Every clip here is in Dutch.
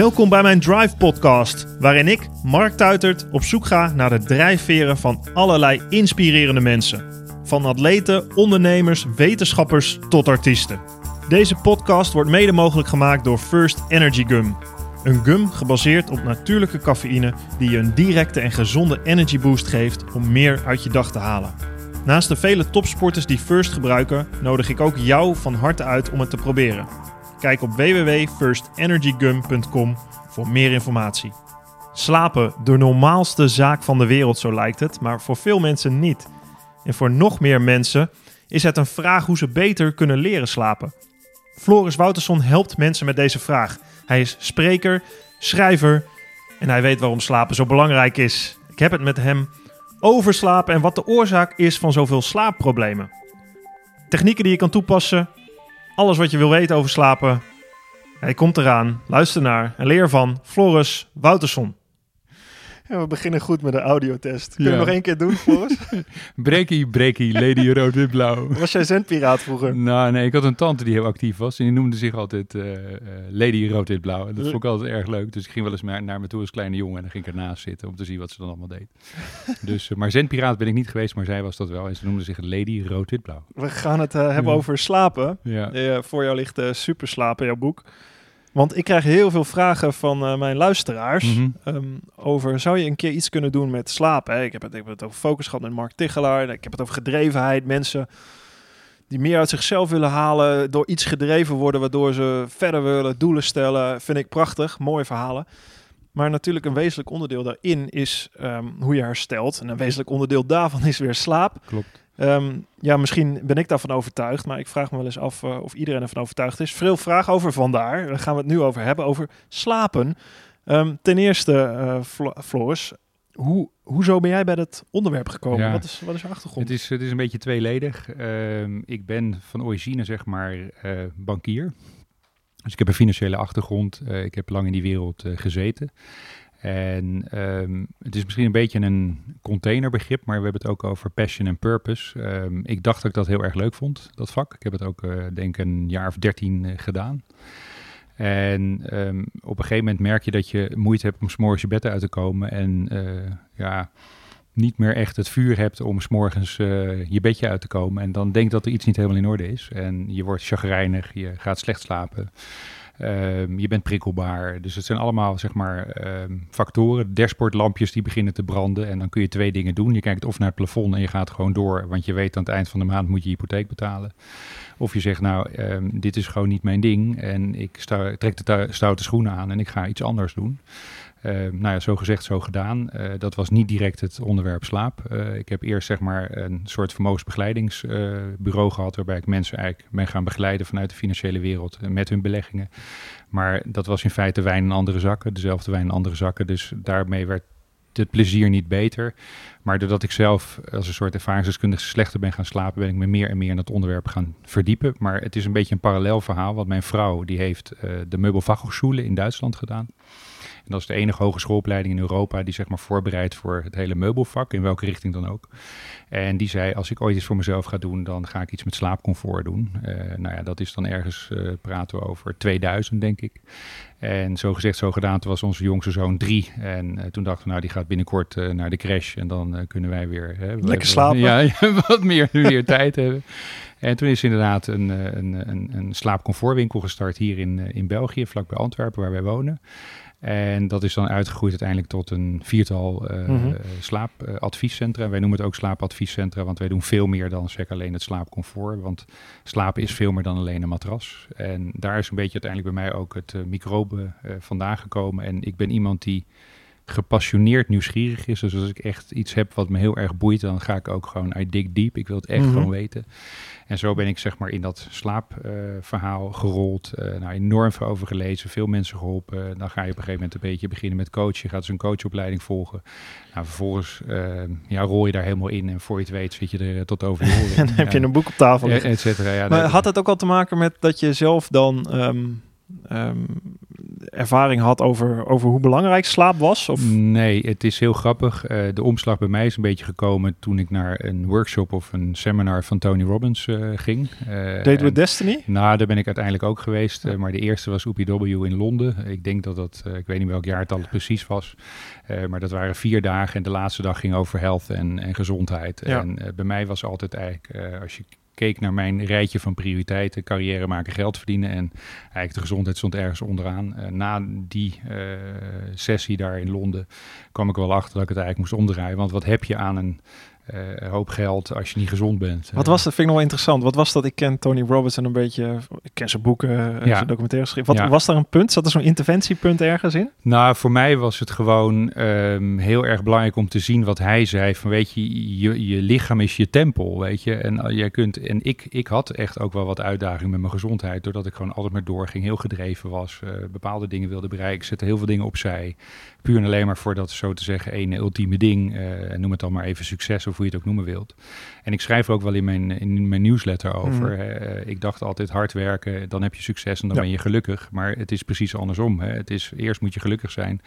Welkom bij mijn Drive Podcast, waarin ik, Mark Tuitert, op zoek ga naar de drijfveren van allerlei inspirerende mensen. Van atleten, ondernemers, wetenschappers tot artiesten. Deze podcast wordt mede mogelijk gemaakt door First Energy Gum. Een gum gebaseerd op natuurlijke cafeïne die je een directe en gezonde energy boost geeft om meer uit je dag te halen. Naast de vele topsporters die First gebruiken, nodig ik ook jou van harte uit om het te proberen. Kijk op www.firstenergygum.com voor meer informatie. Slapen, de normaalste zaak van de wereld, zo lijkt het, maar voor veel mensen niet. En voor nog meer mensen is het een vraag hoe ze beter kunnen leren slapen. Floris Wouterson helpt mensen met deze vraag. Hij is spreker, schrijver en hij weet waarom slapen zo belangrijk is. Ik heb het met hem over slapen en wat de oorzaak is van zoveel slaapproblemen. Technieken die je kan toepassen, alles wat je wil weten over slapen. Hij komt eraan. Luister naar en leer van Floris Wouterson. Ja, we beginnen goed met de audiotest. Kun je Ja. nog één keer doen, Floris? Breakie, breakie, lady rood, wit, blauw. Was jij zendpiraat vroeger? Nou, nee, ik had een tante die heel actief was. En die noemde zich altijd eh, eh, Lady Rood, Wit, Blauw. En dat vond ik altijd erg leuk. Dus ik ging wel eens naar, naar me toe als kleine jongen. En dan ging ik ernaast zitten om te zien wat ze dan allemaal deed. dus, eh, maar zendpiraat ben ik niet geweest, maar zij was dat wel. En ze noemde zich Lady Rood, Wit, Blauw. We gaan het hebben Ja. over slapen. Ja. Voor jou ligt Super Slapen, jouw boek. Want ik krijg heel veel vragen van eh, mijn luisteraars Mhm. ehm, over... zou je een keer iets kunnen doen met slapen? Hè? Ik, heb het, ik heb het over focus gehad met Mark Tichelaar. Ik heb het over gedrevenheid. Mensen die meer uit zichzelf willen halen... door iets gedreven worden... waardoor ze verder willen, doelen stellen. Vind ik prachtig. Mooie verhalen. Maar natuurlijk een wezenlijk onderdeel daarin is ehm, hoe je herstelt. En een wezenlijk onderdeel daarvan is weer slaap. Klopt. Ehm, ja, misschien ben ik daarvan overtuigd, maar ik vraag me wel eens af eh, of iedereen ervan overtuigd is. Veel vragen over vandaar. Daar gaan we het nu over hebben, over slapen. Ehm, ten eerste, Flo- Floris, hoe, hoezo ben jij bij dat onderwerp gekomen? Ja. Wat, is, wat is je achtergrond? Het is, het is een beetje tweeledig. Ehm, ik ben van origine, zeg maar, eh, bankier. Dus ik heb een financiële achtergrond. Ik heb lang in die wereld gezeten. En ehm, het is misschien een beetje een containerbegrip, maar we hebben het ook over passion en purpose. Ehm, ik dacht dat ik dat heel erg leuk vond, dat vak. Ik heb het ook, eh, denk ik, een jaar of dertien eh, gedaan. En ehm, op een gegeven moment merk je dat je moeite hebt om s'morgens je bed uit te komen. En eh, ja, niet meer echt het vuur hebt om s'morgens je bedje uit te komen. En dan denk dat er iets niet helemaal in orde is. En je wordt chagrijnig, je gaat slecht slapen. Ehm, je bent prikkelbaar. Dus het zijn allemaal zeg maar ehm, factoren. Dashboardlampjes die beginnen te branden. En dan kun je twee dingen doen. Je kijkt of naar het plafond en je gaat gewoon door. Want je weet aan het eind van de maand moet je hypotheek betalen. Of je zegt nou, ehm, dit is gewoon niet mijn ding. En ik sta, trek de stoute schoenen aan en ik ga iets anders doen. Ehm, nou ja, zo gezegd, zo gedaan. Eh, dat was niet direct het onderwerp slaap. Eh, ik heb eerst zeg maar een soort vermogensbegeleidingsbureau gehad, waarbij ik mensen eigenlijk ben gaan begeleiden vanuit de financiële wereld eh, met hun beleggingen. Maar dat was in feite wijn in andere zakken, dezelfde wijn in andere zakken. Dus daarmee werd het plezier niet beter. Maar doordat ik zelf als een soort ervaringsdeskundige slechter ben gaan slapen, ben ik me meer en meer in dat onderwerp gaan verdiepen. Maar het is een beetje een parallel verhaal, want mijn vrouw die heeft eh, de Meubelfachhochschule in Duitsland gedaan. En dat is de enige hogeschoolopleiding in Europa die zeg maar voorbereidt voor het hele meubelvak, in welke richting dan ook. En die zei, als ik ooit iets voor mezelf ga doen, dan ga ik iets met slaapcomfort doen. Eh, nou ja, dat is dan ergens, eh, praten we over 2000 denk ik. En zo gezegd, zo gedaan, toen was onze jongste zoon drie. En eh, toen dachten we, nou die gaat binnenkort naar de crash en dan kunnen wij weer... hè, Lekker slapen. Ja, ja, wat meer, meer tijd hebben. En toen is inderdaad een, een, een, een slaapcomfortwinkel gestart hier in, in België, vlakbij Antwerpen, waar wij wonen. En dat is dan uitgegroeid uiteindelijk tot een viertal eh, Mhm. slaapadviescentra. wij noemen het ook slaapadviescentra, want wij doen veel meer dan zeg alleen het slaapcomfort. Want slapen is veel meer dan alleen een matras. En daar is een beetje uiteindelijk bij mij ook het eh, microbe eh, vandaan gekomen. En ik ben iemand die gepassioneerd nieuwsgierig is. Dus als ik echt iets heb wat me heel erg boeit, dan ga ik ook gewoon, I dig deep. Ik wil het echt Mhm. gewoon weten. En zo ben ik zeg maar in dat slaapverhaal gerold. eh nou, enorm veel over gelezen, veel mensen geholpen. dan ga je op een gegeven moment een beetje beginnen met coachen. Je gaat dus een coachopleiding volgen. Nou, vervolgens eh, ja, rol je daar helemaal in. En voor je het weet zit je er eh, tot over de. En dan heb je een boek op tafel Ja, et cetera. Ja, Maar dat- had het ook al te maken met dat je zelf dan ehm, ervaring had over, over hoe belangrijk slaap was? Of? Nee, het is heel grappig. Eh, de omslag bij mij is een beetje gekomen toen ik naar een workshop of een seminar van Tony Robbins eh, ging. Eh, Date with Destiny? Nou, daar ben ik uiteindelijk ook geweest. maar de eerste was OPW in Londen. Ik denk dat dat, ik weet niet welk jaartal het precies was. Maar dat waren vier dagen en de laatste dag ging over health en, en gezondheid. Ja. En bij mij was altijd eigenlijk, als je keek naar mijn rijtje van prioriteiten, carrière maken, geld verdienen en eigenlijk de gezondheid stond ergens onderaan. Eh, na die eh, sessie daar in Londen kwam ik wel achter dat ik het eigenlijk moest omdraaien. Want wat heb je aan een eh, hoop geld als je niet gezond bent? Wat Eh, was dat? Vind ik nog wel interessant. Wat was dat? Ik ken Tony Robbins en een beetje. Ik ken zijn boeken, eh, Ja. zijn documentaires geschreven. Wat Ja. was daar een punt? Zat er zo'n interventiepunt ergens in? Nou, voor mij was het gewoon ehm, heel erg belangrijk om te zien wat hij zei. Van weet je, je, je lichaam is je tempel, weet je. En uh, jij kunt, en ik, ik had echt ook wel wat uitdaging met mijn gezondheid. Doordat ik gewoon altijd maar doorging, heel gedreven was. bepaalde dingen wilde bereiken. Ik zette heel veel dingen opzij. Puur en alleen maar voor dat, zo te zeggen, ene ultieme ding. en noem het dan maar even succes of hoe je het ook noemen wilt. En ik schrijf er ook wel in mijn, in mijn newsletter over. Mhm. hè. Eh, ik dacht altijd hard werken, dan heb je succes en dan Ja. ben je gelukkig. Maar het is precies andersom. Hè. Het is eerst moet je gelukkig zijn.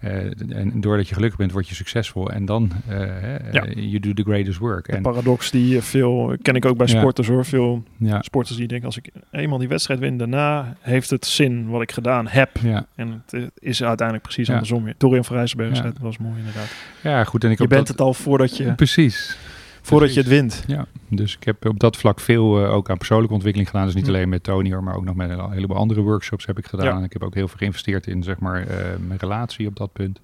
eh, en doordat je gelukkig bent, word je succesvol. En dan, hè, Ja. you do the greatest work. De En, paradox die veel, ken ik ook bij Ja. sporters hoor. Veel sporters die denken, als ik eenmaal die wedstrijd win, daarna heeft het zin wat ik gedaan heb. En het is uiteindelijk precies andersom. Dorian van Rijsselberg zei dat was mooi inderdaad. ja, goed. En ik Je bent dat- het al voordat je, Precies. Voordat je het wint. Ja, dus ik heb op dat vlak veel eh, ook aan persoonlijke ontwikkeling gedaan. Dus niet Hm. alleen met Tony, hoor, maar ook nog met een heleboel andere workshops heb ik gedaan. Ja. Ik heb ook heel veel geïnvesteerd in zeg maar, eh, mijn relatie op dat punt.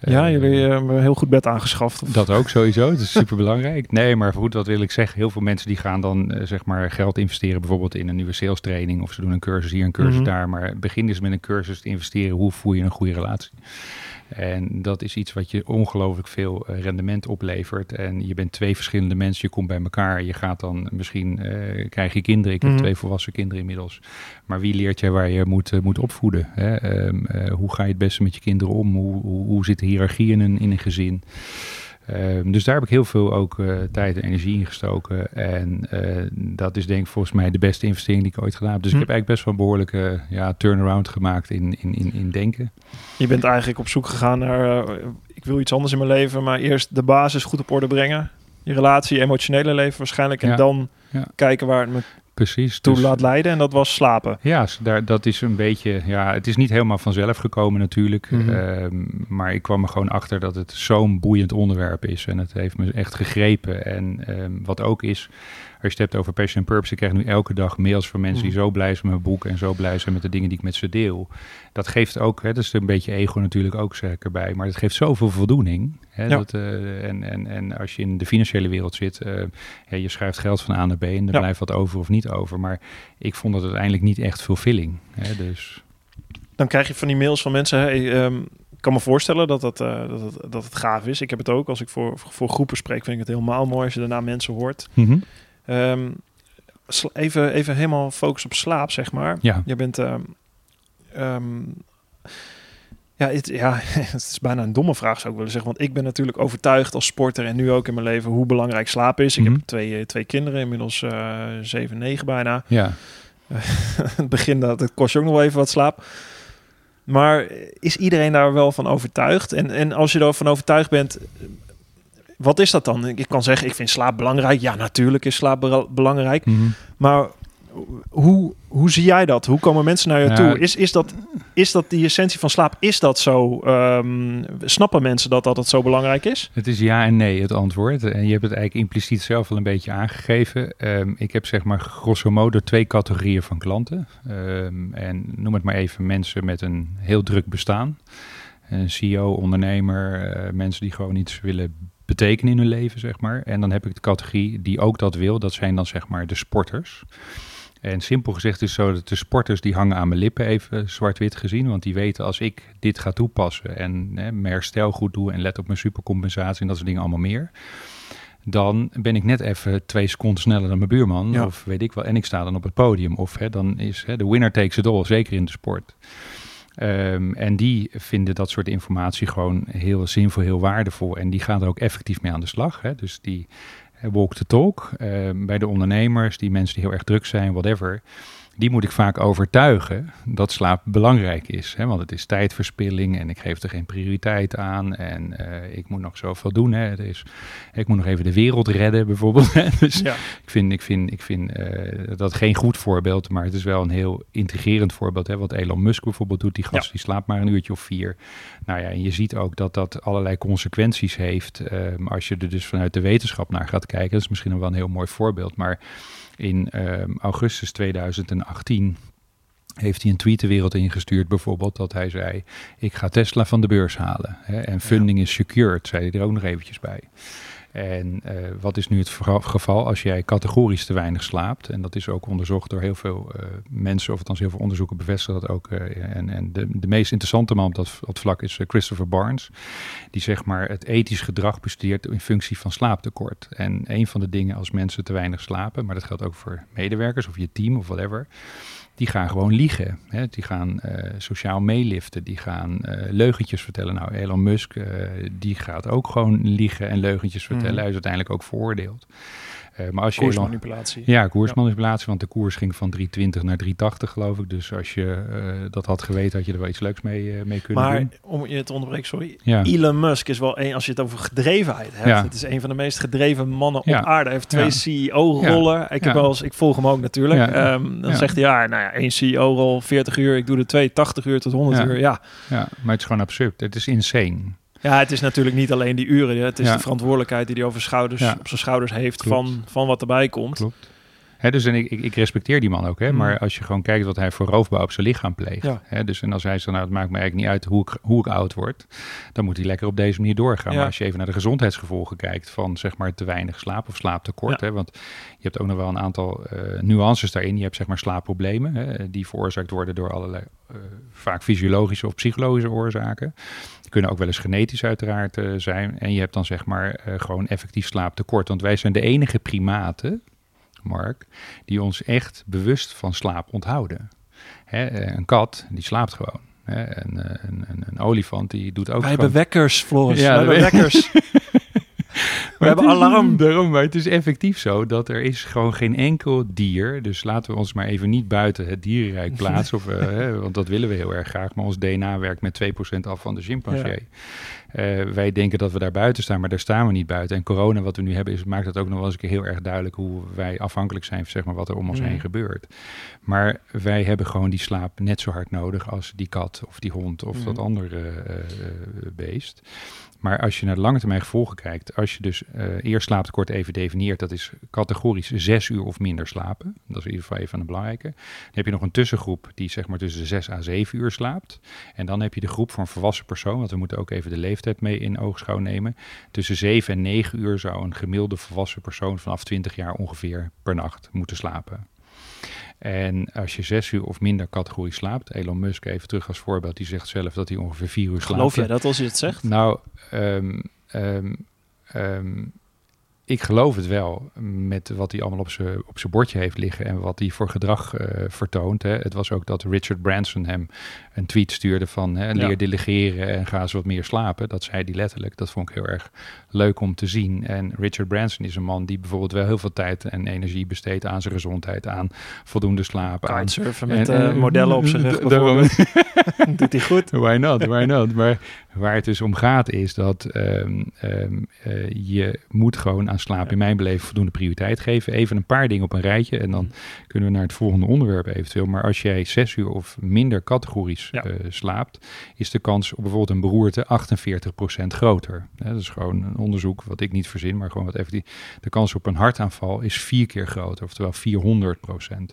Ja, Eh, jullie hebben een heel goed bed aangeschaft. Of- Dat ook sowieso, dat is super belangrijk. Nee, maar goed, wat wil ik zeggen? Heel veel mensen die gaan dan zeg maar geld investeren bijvoorbeeld in een nieuwe sales training of ze doen een cursus hier, een cursus Mhm. daar. Maar begin eens met een cursus te investeren. Hoe voer je een goede relatie? En dat is iets wat je ongelooflijk veel eh, rendement oplevert. En je bent twee verschillende mensen, je komt bij elkaar. Je gaat dan misschien, eh, krijg je kinderen. Ik heb Mhm. twee volwassen kinderen inmiddels. Maar wie leert jij waar je moet, eh, moet opvoeden? Hè? Ehm, eh, hoe ga je het beste met je kinderen om? Hoe, hoe, hoe zit de hiërarchie in een, in een gezin? Ehm, dus daar heb ik heel veel ook eh, tijd en energie in gestoken. En eh, dat is denk ik volgens mij de beste investering die ik ooit gedaan heb. Dus Hm. ik heb eigenlijk best wel een behoorlijke ja, turnaround gemaakt in, in, in, in denken. Je bent eigenlijk op zoek gegaan naar, eh, ik wil iets anders in mijn leven, maar eerst de basis goed op orde brengen. Je relatie, je emotionele leven waarschijnlijk. En Ja. dan Ja. kijken waar het me Precies. toe Dus- laat leiden. En dat was slapen. Ja, daar, dat is een beetje. Ja, het is niet helemaal vanzelf gekomen natuurlijk. Mhm. Ehm, maar ik kwam er gewoon achter dat het zo'n boeiend onderwerp is. En het heeft me echt gegrepen. En ehm, wat ook is, je het hebt over passion en purpose, ik krijg nu elke dag mails van mensen die Mhm. zo blij zijn met mijn boek en zo blij zijn met de dingen die ik met ze deel. Dat geeft ook, hè, dat is een beetje ego natuurlijk ook zeg ik erbij, maar het geeft zoveel voldoening. Hè, Ja. dat, eh, en, en, en als je in de financiële wereld zit, eh, ja, je schuift geld van A naar B en er Ja. blijft wat over of niet over. Maar ik vond het uiteindelijk niet echt fulfilling. Hè, dus Dan krijg je van die mails van mensen. Hey, ehm, ik kan me voorstellen dat, dat, eh, dat, het, dat het gaaf is. Ik heb het ook. Als ik voor, voor groepen spreek, vind ik het helemaal mooi als je daarna mensen hoort. Ehm, sla- even, even helemaal focus op slaap, zeg maar. ja, Je bent. ehm, ehm, ja, het, ja, het is bijna een domme vraag, zou ik willen zeggen. Want ik ben natuurlijk overtuigd als sporter en nu ook in mijn leven hoe belangrijk slaap is. Ik Mhm. heb twee, eh, twee kinderen, inmiddels eh 7, 9 bijna. ja. het begin dat het kost je ook nog wel even wat slaap. Maar is iedereen daar wel van overtuigd? En, en als je er van overtuigd bent, wat is dat dan? Ik kan zeggen, ik vind slaap belangrijk. Ja, natuurlijk is slaap belangrijk. Mhm. Maar hoe, hoe zie jij dat? Hoe komen mensen naar je Ja. toe? Is, is, dat, is dat die essentie van slaap? Is dat zo? Ehm, snappen mensen dat dat het zo belangrijk is? Het is ja en nee het antwoord. En je hebt het eigenlijk impliciet zelf al een beetje aangegeven. Ehm, ik heb zeg maar grosso modo twee categorieën van klanten. Ehm, en noem het maar even mensen met een heel druk bestaan. Een CEO, ondernemer, eh, mensen die gewoon iets willen betekenen in hun leven, zeg maar. En dan heb ik de categorie die ook dat wil. Dat zijn dan zeg maar de sporters. En simpel gezegd is het zo dat de sporters die hangen aan mijn lippen even zwart-wit gezien. Want die weten als ik dit ga toepassen en hè, mijn herstel goed doe en let op mijn supercompensatie en dat soort dingen allemaal meer. Dan ben ik net even twee seconden sneller dan mijn buurman. Ja. Of weet ik wel. En ik sta dan op het podium. Of hè, dan is hè, de winner takes it all. Zeker in de sport. Ehm, en die vinden dat soort informatie gewoon heel zinvol, heel waardevol. En die gaan er ook effectief mee aan de slag. Hè. Dus die eh, walk the talk ehm, bij de ondernemers, die mensen die heel erg druk zijn, whatever. Die moet ik vaak overtuigen dat slaap belangrijk is. Hè? Want het is tijdverspilling en ik geef er geen prioriteit aan. En eh, ik moet nog zoveel doen. Hè? Er is, ik moet nog even de wereld redden, bijvoorbeeld. hè. dus Ja. ik vind, ik vind, ik vind eh, dat geen goed voorbeeld, maar het is wel een heel intrigerend voorbeeld. Hè? Wat Elon Musk bijvoorbeeld doet, die gast Ja. die slaapt maar een uurtje of vier. Nou ja, en je ziet ook dat dat allerlei consequenties heeft. ehm, als je er dus vanuit de wetenschap naar gaat kijken. Dat is misschien nog wel een heel mooi voorbeeld. Maar in ehm, augustus 2018 heeft hij een tweet de wereld ingestuurd bijvoorbeeld dat hij zei ik ga Tesla van de beurs halen hè, en funding is secured zei hij er ook nog eventjes bij en eh, wat is nu het geval als jij categorisch te weinig slaapt? En dat is ook onderzocht door heel veel eh, mensen of althans heel veel onderzoeken bevestigen dat ook eh, en, en de, de meest interessante man op dat, dat vlak is Christopher Barnes die zeg maar het ethisch gedrag bestudeert in functie van slaaptekort. En een van de dingen als mensen te weinig slapen maar dat geldt ook voor medewerkers of je team of whatever die gaan gewoon liegen. Hè? Die gaan eh, sociaal meeliften. Die gaan eh, leugentjes vertellen. Nou, Elon Musk, eh, die gaat ook gewoon liegen en leugentjes vertellen. Mhm. Hij is uiteindelijk ook veroordeeld. Eh, maar als je Koersmanipulatie. ja, koersmanipulatie, want de koers ging van 320 naar 380 geloof ik. Dus als je eh, dat had geweten, had je er wel iets leuks mee, eh, mee kunnen Maar doen. om je te onderbreken, sorry. Ja. Elon Musk is wel een, als je het over gedrevenheid hebt. Ja. Het is een van de meest gedreven mannen Ja. op aarde. Hij heeft twee. CEO-rollen. Ik, heb wel eens, ik volg hem ook natuurlijk. Ehm, dan zegt hij, ja, nou ja, één CEO-rol, 40 uur. Ik doe er twee, 80 uur tot 100 Ja. uur. Ja. Ja, maar het is gewoon absurd. Het is insane. Ja, het is natuurlijk niet alleen die uren. hè. Het is Ja. de verantwoordelijkheid die hij over schouders, Ja. op zijn schouders heeft Klopt. van, van wat erbij komt. Klopt. Dus en ik, ik, ik respecteer die man ook, hè, Mm. maar als je gewoon kijkt wat hij voor roofbouw op zijn lichaam pleegt. Ja. Dus en als hij zegt, nou het maakt me eigenlijk niet uit hoe ik, hoe ik oud word, dan moet hij lekker op deze manier doorgaan. Ja. Maar als je even naar de gezondheidsgevolgen kijkt van zeg maar te weinig slaap of slaaptekort, Ja. hè, want je hebt ook nog wel een aantal eh, nuances daarin. Je hebt zeg maar slaapproblemen, hè, die veroorzaakt worden door allerlei eh, vaak fysiologische of psychologische oorzaken. Die kunnen ook wel eens genetisch uiteraard eh, zijn. En je hebt dan zeg maar gewoon effectief slaaptekort. Want wij zijn de enige primaten, Mark, die ons echt bewust van slaap onthouden. Hè, eh, een kat, die slaapt gewoon. Hè, eh, een, een, een olifant, die doet ook Wij gewoon... hebben wekkers, Floris. Ja, we hebben wekkers. we hebben alarm. Daarom, maar het is effectief zo dat er is gewoon geen enkel dier. Dus laten we ons maar even niet buiten het dierenrijk plaatsen. Of, eh, hè, want dat willen we heel erg graag. Maar ons DNA werkt met 2% af van de chimpansee. Eh, wij denken dat we daar buiten staan, maar daar staan we niet buiten. En corona, wat we nu hebben, is, maakt het ook nog wel eens een keer heel erg duidelijk hoe wij afhankelijk zijn van zeg maar, wat er om ons heen gebeurt. Maar wij hebben gewoon die slaap net zo hard nodig als die kat of die hond of dat andere eh, beest. Maar als je naar de lange termijn gevolgen kijkt, als je dus eh eerst slaaptekort even definieert, dat is categorisch zes uur of minder slapen. Dat is in ieder geval even een belangrijke. Dan heb je nog een tussengroep die zeg maar tussen de zes à zeven uur slaapt. En dan heb je de groep voor een volwassen persoon, want we moeten ook even de leeftijd mee in oogschouw nemen. Tussen zeven en negen uur zou een gemiddelde volwassen persoon vanaf 20 jaar ongeveer per nacht moeten slapen. En als je zes uur of minder categorie slaapt, Elon Musk even terug als voorbeeld, die zegt zelf dat hij ongeveer vier uur slaapt. Geloof jij dat als je het zegt? Nou, ehm, ik geloof het wel met wat hij allemaal op zijn op bordje heeft liggen en wat hij voor gedrag eh, vertoont. Hè. Het was ook dat Richard Branson hem een tweet stuurde van hè, leer Ja. delegeren en ga eens wat meer slapen. Dat zei hij letterlijk. Dat vond ik heel erg leuk om te zien. En Richard Branson is een man die bijvoorbeeld wel heel veel tijd en energie besteedt aan zijn gezondheid, aan voldoende slaap. aan Kitesurfen met en- eh, en- modellen op zijn rug bijvoorbeeld. Doet hij goed. Why not, why not? Maar waar het dus om gaat is dat ehm, ehm, eh, je moet gewoon aan slaap in mijn beleving voldoende prioriteit geven. Even een paar dingen op een rijtje en dan kunnen we naar het volgende onderwerp eventueel. Maar als jij zes uur of minder categorisch Ja. eh, slaapt, is de kans op bijvoorbeeld een beroerte 48% groter. Dat is gewoon een onderzoek wat ik niet verzin, maar gewoon wat even die. De kans op een hartaanval is vier keer groter, oftewel 400%.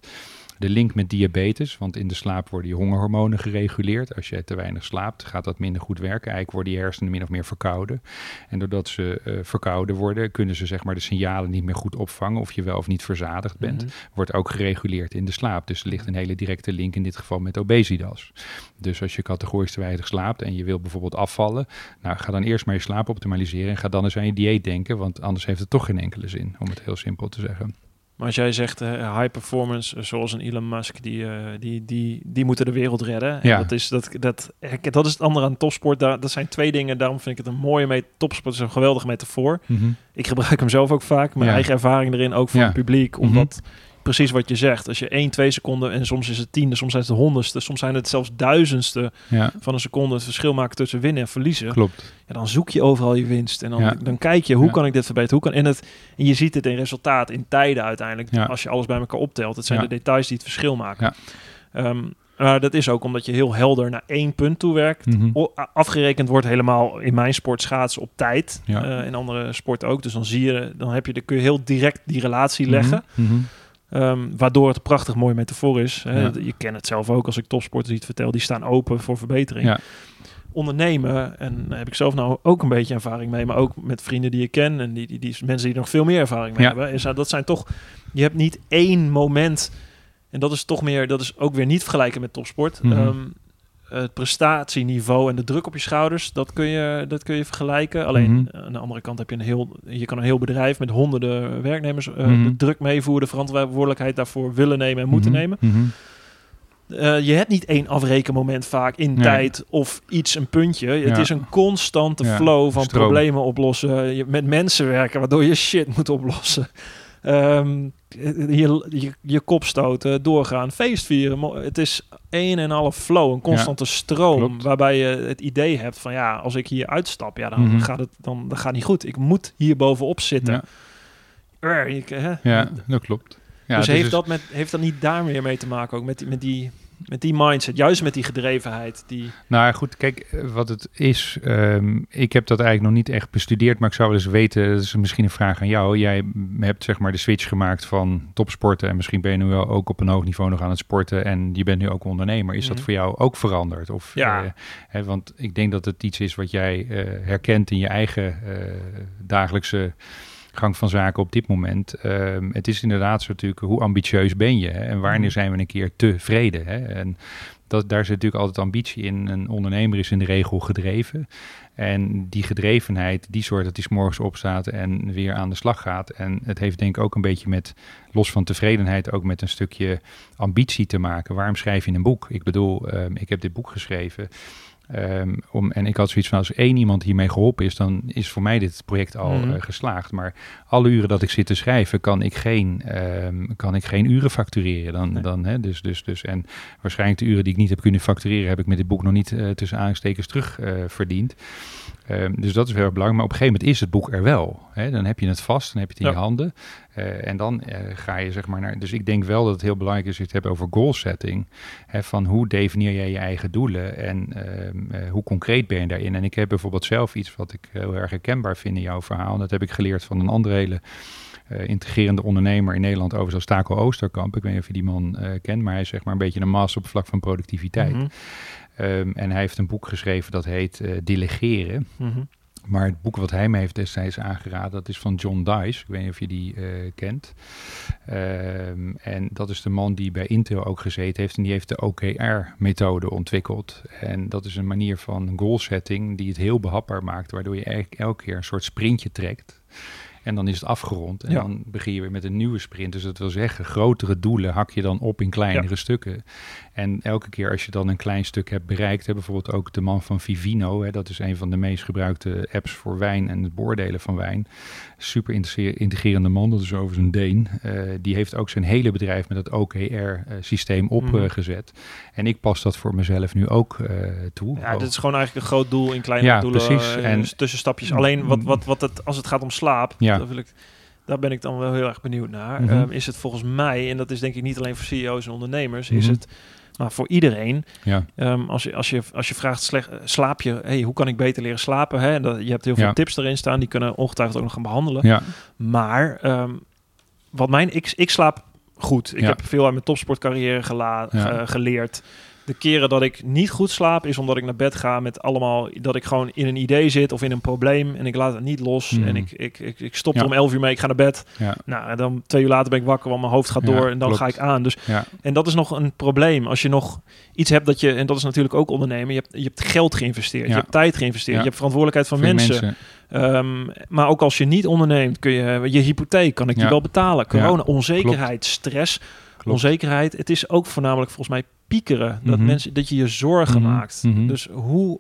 De link met diabetes, want in de slaap worden je hongerhormonen gereguleerd. Als je te weinig slaapt, gaat dat minder goed werken. Eigenlijk worden je hersenen min of meer verkouden. En doordat ze uh, verkouden worden, kunnen ze zeg maar de signalen niet meer goed opvangen of je wel of niet verzadigd bent. Mhm. Wordt ook gereguleerd in de slaap. Dus er ligt een hele directe link in dit geval met obesitas. Dus als je categorisch te weinig slaapt en je wil bijvoorbeeld afvallen, nou ga dan eerst maar je slaap optimaliseren en ga dan eens aan je dieet denken, want anders heeft het toch geen enkele zin, om het heel simpel te zeggen. Maar als jij zegt uh, high performance, uh, zoals een Elon Musk, die, uh, die, die, die moeten de wereld redden. En Ja. dat, is, dat, dat, dat is het andere aan topsport. Daar, dat zijn twee dingen. Daarom vind ik het een mooie mee. Topsport is een geweldige metafoor. Ik gebruik hem zelf ook vaak. Mijn Ja. eigen ervaring erin, ook voor Ja. het publiek. Mhm. Omdat precies wat je zegt. Als je 1, 2 seconden en soms is het tiende, soms zijn het de honderdste, soms zijn het zelfs duizendste Ja, van een seconde het verschil maken tussen winnen en verliezen. klopt. Ja, dan zoek je overal je winst. En dan, Ja. dan kijk je, hoe kan ik dit verbeteren? Hoe kan, en, het, en je ziet het in resultaat, in tijden uiteindelijk. Ja. Als je alles bij elkaar optelt. Het zijn de details die het verschil maken. Ja. Ehm, maar dat is ook omdat je heel helder naar één punt toe werkt. Mhm. Afgerekend wordt helemaal in mijn sport schaatsen op tijd. Ja. Eh, in andere sporten ook. Dus dan zie je, dan heb je, dan kun je heel direct die relatie leggen. Mhm. Mhm. Ehm, waardoor het een prachtig mooie metafoor is. Hè. Ja. Je kent het zelf ook als ik topsporters iets vertel. Die staan open voor verbetering. Ja. Ondernemen, en daar heb ik zelf nou ook een beetje ervaring mee. Maar ook met vrienden die ik ken. En die, die, die mensen die nog veel meer ervaring mee Ja. hebben. Is, dat dat zijn toch... Je hebt niet één moment... En dat is toch meer... Dat is ook weer niet vergelijken met topsport. Ehm, het prestatieniveau en de druk op je schouders, dat kun je, dat kun je vergelijken. Alleen Mhm. aan de andere kant heb je een heel, je kan een heel bedrijf met honderden werknemers eh, Mhm. de druk meevoeren, de verantwoordelijkheid daarvoor willen nemen en moeten Mhm. nemen. Eh, je hebt niet één afrekenmoment vaak in Nee. tijd of iets, een puntje. Het is een constante Ja, flow van stroom. problemen oplossen. Je, met mensen werken, waardoor je shit moet oplossen. Ehm, je, je, je kop stoten, doorgaan, feest vieren. Mo- Het is een en half flow, een constante stroom. klopt. Waarbij je het idee hebt van ja, als ik hier uitstap, ja, dan, Mhm. gaat het dan, dan gaat niet goed. Ik moet hier bovenop zitten. Ja. Ik, hè? Ja, dat klopt. Ja, dus is heeft, dat met, heeft dat niet daar meer mee te maken, ook met die, met die, met die mindset, juist met die gedrevenheid? Die, Nou goed, kijk, eh, wat het is. ehm, ik heb dat eigenlijk nog niet echt bestudeerd, maar ik zou wel eens weten. Dat is misschien een vraag aan jou. Jij hebt zeg maar de switch gemaakt van topsporten. En misschien ben je nu wel ook op een hoog niveau nog aan het sporten. En je bent nu ook ondernemer. Is dat Mhm. voor jou ook veranderd? Of, Ja. eh, hè, want ik denk dat het iets is wat jij eh, herkent in je eigen dagelijkse gang van zaken op dit moment. Ehm, het is inderdaad zo natuurlijk, hoe ambitieus ben je? Hè? En wanneer Mhm. zijn we een keer tevreden? Hè? En dat, daar zit natuurlijk altijd ambitie in. Een ondernemer is in de regel gedreven. En die gedrevenheid, die zorgt dat hij 's morgens opstaat en weer aan de slag gaat. En het heeft denk ik ook een beetje met, los van tevredenheid, ook met een stukje ambitie te maken. Waarom schrijf je een boek? Ik bedoel, ehm, ik heb dit boek geschreven. Ehm, om, en ik had zoiets van, als één iemand hiermee geholpen is, dan is voor mij dit project al Mhm. eh, geslaagd. Maar alle uren dat ik zit te schrijven, kan ik geen, ehm, kan ik geen uren factureren. Dan, Nee. dan, hè, dus, dus, dus. En waarschijnlijk de uren die ik niet heb kunnen factureren, heb ik met dit boek nog niet eh, tussen aanstekens terug eh, verdiend. Ehm, dus dat is heel erg belangrijk. Maar op een gegeven moment is het boek er wel. Hè? Dan heb je het vast, dan heb je het in Ja. je handen. Eh, en dan eh, ga je zeg maar naar. Dus ik denk wel dat het heel belangrijk is je het hebt over goal setting. Hè, van hoe definieer jij je eigen doelen en ehm, eh, hoe concreet ben je daarin? En ik heb bijvoorbeeld zelf iets wat ik heel erg herkenbaar vind in jouw verhaal. En dat heb ik geleerd van een andere hele eh, integrerende ondernemer in Nederland, overigens als Taco Oosterkamp. Ik weet niet of je die man kent, maar hij is zeg maar een beetje een master op het vlak van productiviteit. Mhm, Ehm, en hij heeft een boek geschreven dat heet eh, Delegeren. mhm. Maar het boek wat hij me heeft destijds aangeraden, dat is van John Dice. Ik weet niet of je die eh, kent. Ehm, en dat is de man die bij Intel ook gezeten heeft. En die heeft de OKR-methode ontwikkeld. En dat is een manier van goal setting die het heel behapbaar maakt. Waardoor je eigenlijk elke keer een soort sprintje trekt. En dan is het afgerond. En Ja. dan begin je weer met een nieuwe sprint. Dus dat wil zeggen, grotere doelen hak je dan op in kleinere stukken. En elke keer als je dan een klein stuk hebt bereikt, hè, bijvoorbeeld ook de man van Vivino, hè, dat is een van de meest gebruikte apps voor wijn en het beoordelen van wijn. Super integrerende man, dat is overigens een Deen. Eh, die heeft ook zijn hele bedrijf met het OKR-systeem opgezet. En ik pas dat voor mezelf nu ook eh, toe. Ja, dit is gewoon eigenlijk een groot doel in kleine Ja, doelen. precies. eh, En- tussenstapjes. Alleen wat, wat, wat het, als het gaat om slaap, Ja. daar, wil ik, daar ben ik dan wel heel erg benieuwd naar. Mhm. Ehm, is het volgens mij, en dat is denk ik niet alleen voor CEO's en ondernemers, is Mhm. het maar voor iedereen. Ja, Ehm, als, je, als, je, als je vraagt, slecht, eh, slaap je, hey, hoe kan ik beter leren slapen? Hè? En dat, je hebt heel veel Ja. tips erin staan, die kunnen ongetwijfeld ook nog gaan behandelen. ja, Maar ehm, wat mijn, ik, ik slaap goed. Ik Ja. heb veel uit mijn topsportcarrière gela- Ja. ge- geleerd. De keren dat ik niet goed slaap, is omdat ik naar bed ga met allemaal dat ik gewoon in een idee zit of in een probleem en ik laat het niet los. Mhm. En ik, ik, ik, ik stop Ja. om 11 uur mee, ik ga naar bed. Ja, Nou, en dan twee uur later ben ik wakker, want mijn hoofd gaat Ja, door en dan klopt. ga ik aan. Dus ja, en dat is nog een probleem. Als je nog iets hebt dat je, en dat is natuurlijk ook ondernemen, je hebt, je hebt geld geïnvesteerd, je hebt tijd geïnvesteerd, je hebt verantwoordelijkheid van veel mensen. Ehm, maar ook als je niet onderneemt, kun je je hypotheek, kan ik die wel betalen? Corona, onzekerheid, stress, Klopt. onzekerheid. Het is ook voornamelijk volgens mij piekeren. Dat Mhm. mensen dat je je zorgen Mhm. maakt. Mhm. Dus hoe.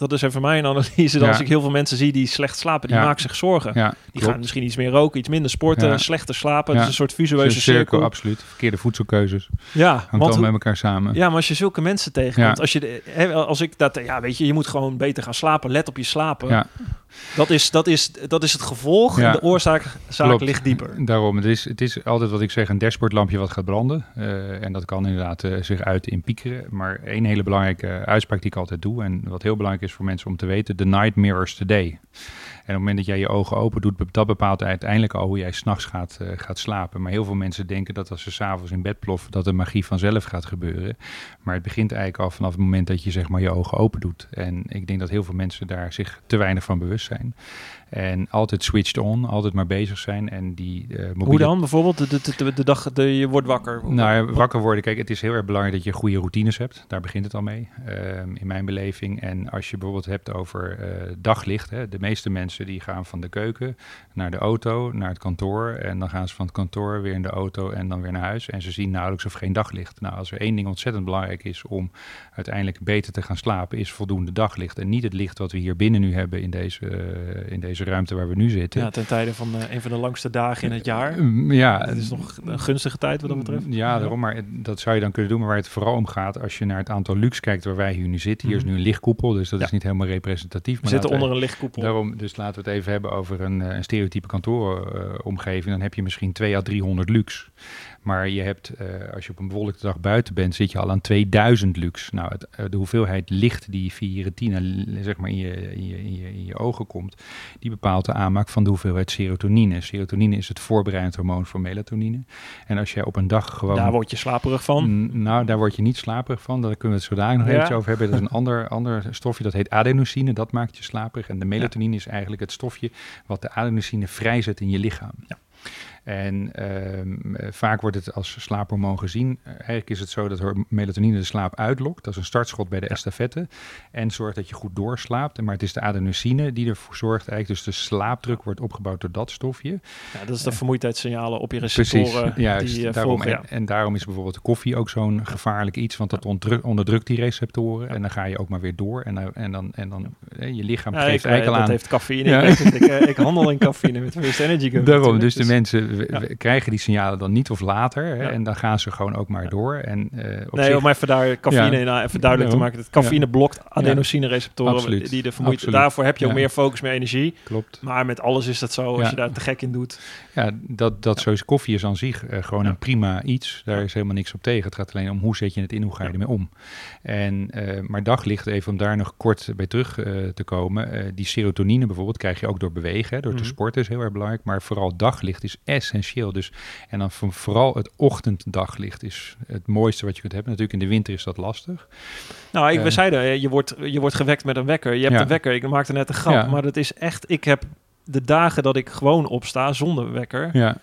Dat is even mijn analyse. Dat Ja. als ik heel veel mensen zie die slecht slapen, die Ja. maken zich zorgen. Ja, Die klopt. gaan misschien iets meer roken, iets minder sporten, slechter slapen. Dat is een soort visueuze cirkel, cirkel. absoluut. Verkeerde voedselkeuzes. Ja, Hangt want met elkaar samen. ja, maar als je zulke mensen tegenkomt, als je, als ik dat, ja, weet je, je moet gewoon beter gaan slapen. Let op je slapen. Ja. Dat is, dat is, dat is het gevolg. Ja. De oorzaak zaak ligt dieper. Daarom, het is, het is altijd wat ik zeg, een dashboardlampje wat gaat branden. Eh, en dat kan inderdaad eh, zich uiten in piekeren. Maar één hele belangrijke uitspraak die ik altijd doe, en wat heel belangrijk is voor mensen om te weten, the night mirrors the day. En op het moment dat jij je ogen open doet, dat bepaalt uiteindelijk al hoe jij s'nachts gaat, eh, gaat slapen. Maar heel veel mensen denken dat als ze s'avonds in bed ploffen, dat de magie vanzelf gaat gebeuren. Maar het begint eigenlijk al vanaf het moment dat je zeg maar je ogen open doet. En ik denk dat heel veel mensen daar zich te weinig van bewust zijn. En altijd switched on, altijd maar bezig zijn. En die eh mobiele Hoe dan? Bijvoorbeeld de, de, de, de dag, de, je wordt wakker. nou, ja, wakker worden. Kijk, het is heel erg belangrijk dat je goede routines hebt. Daar begint het al mee, ehm, in mijn beleving. En als je bijvoorbeeld hebt over eh, daglicht. Hè, de meeste mensen die gaan van de keuken naar de auto, naar het kantoor. En dan gaan ze van het kantoor weer in de auto en dan weer naar huis. En ze zien nauwelijks of geen daglicht. Nou, als er één ding ontzettend belangrijk is om uiteindelijk beter te gaan slapen, is voldoende daglicht. En niet het licht wat we hier binnen nu hebben in deze, eh, in deze ruimte waar we nu zitten. Ja, ten tijde van eh, een van de langste dagen in het jaar. Mm, Ja, Het is nog een gunstige tijd wat dat betreft. Ja, daarom. Maar dat zou je dan kunnen doen. Maar waar het vooral om gaat, als je naar het aantal luxe kijkt waar wij hier nu zitten. Hier is nu een lichtkoepel, dus dat Ja. is niet helemaal representatief. We maar zitten laten onder een lichtkoepel. Daarom, dus laten we het even hebben over een, eh, een stereotype kantooromgeving. dan heb je misschien 2 à 300 luxe. Maar je hebt, eh, als je op een bewolkte dag buiten bent, zit je al aan 2000 luxe. Nou, het, eh, de hoeveelheid licht die via je retina, zeg maar, in je, in, je, in, je, in je ogen komt, die bepaalt de aanmaak van de hoeveelheid serotonine. Serotonine is het voorbereidend hormoon voor melatonine. En als jij op een dag gewoon... Daar word je slaperig van. Nou, daar word je niet slaperig van. Daar kunnen we het zo nog Ja. eventjes over hebben. Dat is een ander, ander stofje, dat heet adenosine. Dat maakt je slaperig. En de melatonine is eigenlijk het stofje wat de adenosine vrijzet in je lichaam. Ja. En ehm, eh, vaak wordt het als slaaphormoon gezien. Eh, Eigenlijk is het zo dat melatonine de slaap uitlokt. Dat is een startschot bij de estafette. En zorgt dat je goed doorslaapt. Maar het is de adenosine die ervoor zorgt. Eigenlijk dus de slaapdruk wordt opgebouwd door dat stofje. Ja, dat is de vermoeidheidssignalen op je Precies, receptoren. juist. die, eh, daarom. volgen, ja. en, en daarom is bijvoorbeeld koffie ook zo'n gevaarlijk iets, want dat onderdrukt, die receptoren. En dan ga je ook maar weer door. En, dan- en dan, en dan eh, je lichaam geeft eh, eigenlijk al dat aan. heeft cafeïne. Ik, ik, eh, ik handel in cafeïne met First Energy. Daarom, dus de mensen w- ja. w- krijgen die signalen dan niet of later. Hè, Ja. En dan gaan ze gewoon ook maar door. En, eh, op Nee, zich, om even daar cafeïne in, nou, even duidelijk te maken. Dat cafeïne blokt adenosine-receptoren die de vermoeid. Daarvoor heb je ook meer focus, meer energie. klopt. Maar met alles is dat zo. Als je daar te gek in doet. Ja, dat, dat sowieso koffie is aan zich eh, gewoon een prima iets. Daar is helemaal niks op tegen. Het gaat alleen om hoe zet je het in, hoe ga je ermee om. En, eh, maar daglicht, even om daar nog kort bij terug eh, te komen. eh, die serotonine bijvoorbeeld krijg je ook door bewegen, door Mhm. te sporten is heel erg belangrijk. Maar vooral daglicht is essentieel. Dus, en dan vooral het ochtenddaglicht is het mooiste wat je kunt hebben. Natuurlijk in de winter is dat lastig. Nou, ik, we Eh. zeiden, eh, je wordt, je wordt gewekt met een wekker. Je hebt Ja. een wekker. Ik maakte net een grap. Ja. Maar dat is echt... Ik heb de dagen dat ik gewoon opsta zonder wekker. Ja,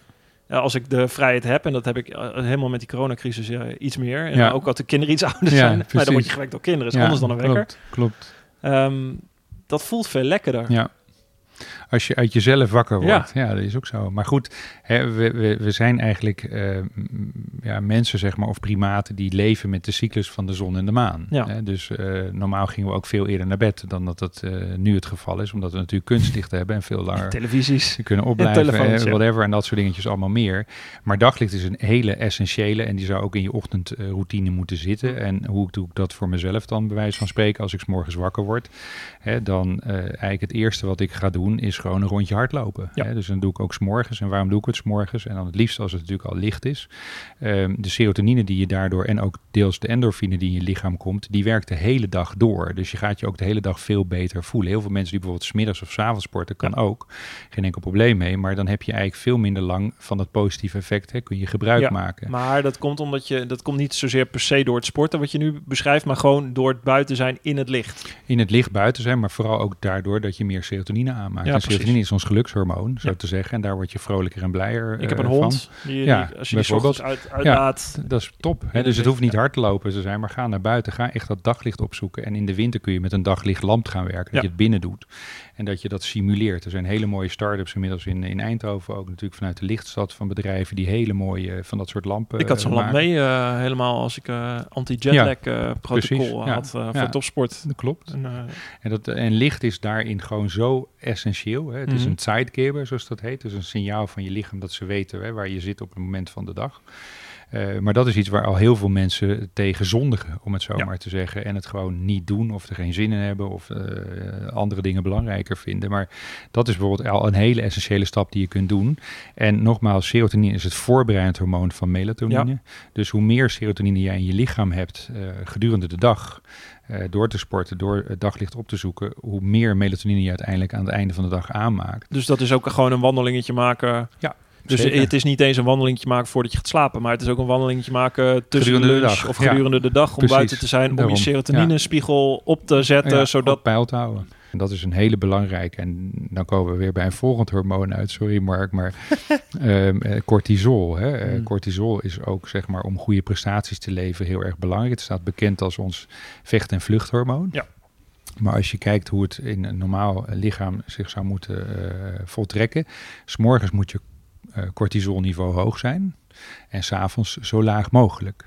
Ja, als ik de vrijheid heb, en dat heb ik eh, helemaal met die coronacrisis eh, iets meer. En Ja. ook als de kinderen iets ouder Ja, zijn. Maar dan word je gewekt door kinderen. is anders dan een wekker. Klopt, klopt. Ehm, dat voelt veel lekkerder. Ja. Als je uit jezelf wakker wordt. Ja, dat is ook zo. Maar goed, hè, we, we, we zijn eigenlijk eh, ja, mensen, zeg maar, of primaten die leven met de cyclus van de zon en de maan. Ja. Hè, dus eh, normaal gingen we ook veel eerder naar bed dan dat dat eh, nu het geval is. Omdat we natuurlijk kunstlicht hebben en veel langer Televisies. kunnen opblijven, ja. whatever, en dat soort dingetjes allemaal meer. Maar daglicht is een hele essentiële en die zou ook in je ochtendroutine moeten zitten. En hoe doe ik dat voor mezelf dan, bij wijze van spreken, als ik 's morgens wakker word? Hè, dan eigenlijk het eerste wat ik ga doen is is gewoon een rondje hardlopen. Ja. Hè? Dus dan doe ik ook s'morgens. En waarom doe ik het s'morgens? En dan het liefst als het natuurlijk al licht is. Ehm, de serotonine die je daardoor en ook deels de endorfine die in je lichaam komt, die werkt de hele dag door. Dus je gaat je ook de hele dag veel beter voelen. Heel veel mensen die bijvoorbeeld smiddags of 's avonds sporten, kan ook. Geen enkel probleem mee. Maar dan heb je eigenlijk veel minder lang van dat positieve effect. Hè? Kun je gebruik Ja, maken. Maar dat komt omdat je dat komt niet zozeer per se door het sporten wat je nu beschrijft, maar gewoon door het buiten zijn in het licht. in het licht buiten zijn, maar vooral ook daardoor dat je meer serotonine aanmaakt. Ja, en. Serotonine is ons gelukshormoon, zo Ja. te zeggen. En daar word je vrolijker en blijer Ik heb een eh, hond van. die, Ja, die- als je bijvoorbeeld. uit, uitlaat. Dat is top. Hè? Dus het hoeft niet hard te lopen te zijn, maar ga naar buiten. Ga echt dat daglicht opzoeken. En in de winter kun je met een daglichtlamp gaan werken. Dat Ja. je het binnen doet. En dat je dat simuleert. Er zijn hele mooie start-ups inmiddels in, in Eindhoven. Ook natuurlijk vanuit de lichtstad van bedrijven die hele mooie eh, van dat soort lampen Ik had zo'n eh, lamp maken. mee helemaal helemaal als ik eh anti-jetlag eh, protocol precies, ja. had eh, Ja. voor topsport. Dat klopt. En, eh, En, dat, en licht is daarin gewoon zo essentieel. Hè? Het is Mhm. een zeitgeber, zoals dat heet. Dus een signaal van je lichaam dat ze weten hè, waar je zit op het moment van de dag. Eh, maar dat is iets waar al heel veel mensen tegen zondigen, om het zo Ja. maar te zeggen. En het gewoon niet doen of er geen zin in hebben of eh, andere dingen belangrijker vinden. Maar dat is bijvoorbeeld al een hele essentiële stap die je kunt doen. En nogmaals, serotonine is het voorbereidend hormoon van melatonine. Dus hoe meer serotonine jij in je lichaam hebt eh, gedurende de dag, door te sporten, door het daglicht op te zoeken, hoe meer melatonine je uiteindelijk aan het einde van de dag aanmaakt. dus dat is ook gewoon een wandelingetje maken. Ja, Dus zeker. het is niet eens een wandelingetje maken voordat je gaat slapen, maar het is ook een wandelingetje maken tussen Gedurende de dag, of ja. gedurende de dag om Precies, buiten te zijn, om daarom, je serotoninespiegel op te zetten, Ja, zodat peil te houden. En dat is een hele belangrijke. En dan komen we weer bij een volgend hormoon uit. Sorry Mark, maar ehm, eh, cortisol. Hè? Eh, Mm. Cortisol is ook zeg maar om goede prestaties te leveren heel erg belangrijk. Het staat bekend als ons vecht- en vluchthormoon. Ja. Maar als je kijkt hoe het in een normaal lichaam zich zou moeten eh, voltrekken. S'morgens moet je cortisolniveau hoog zijn. En s'avonds zo laag mogelijk.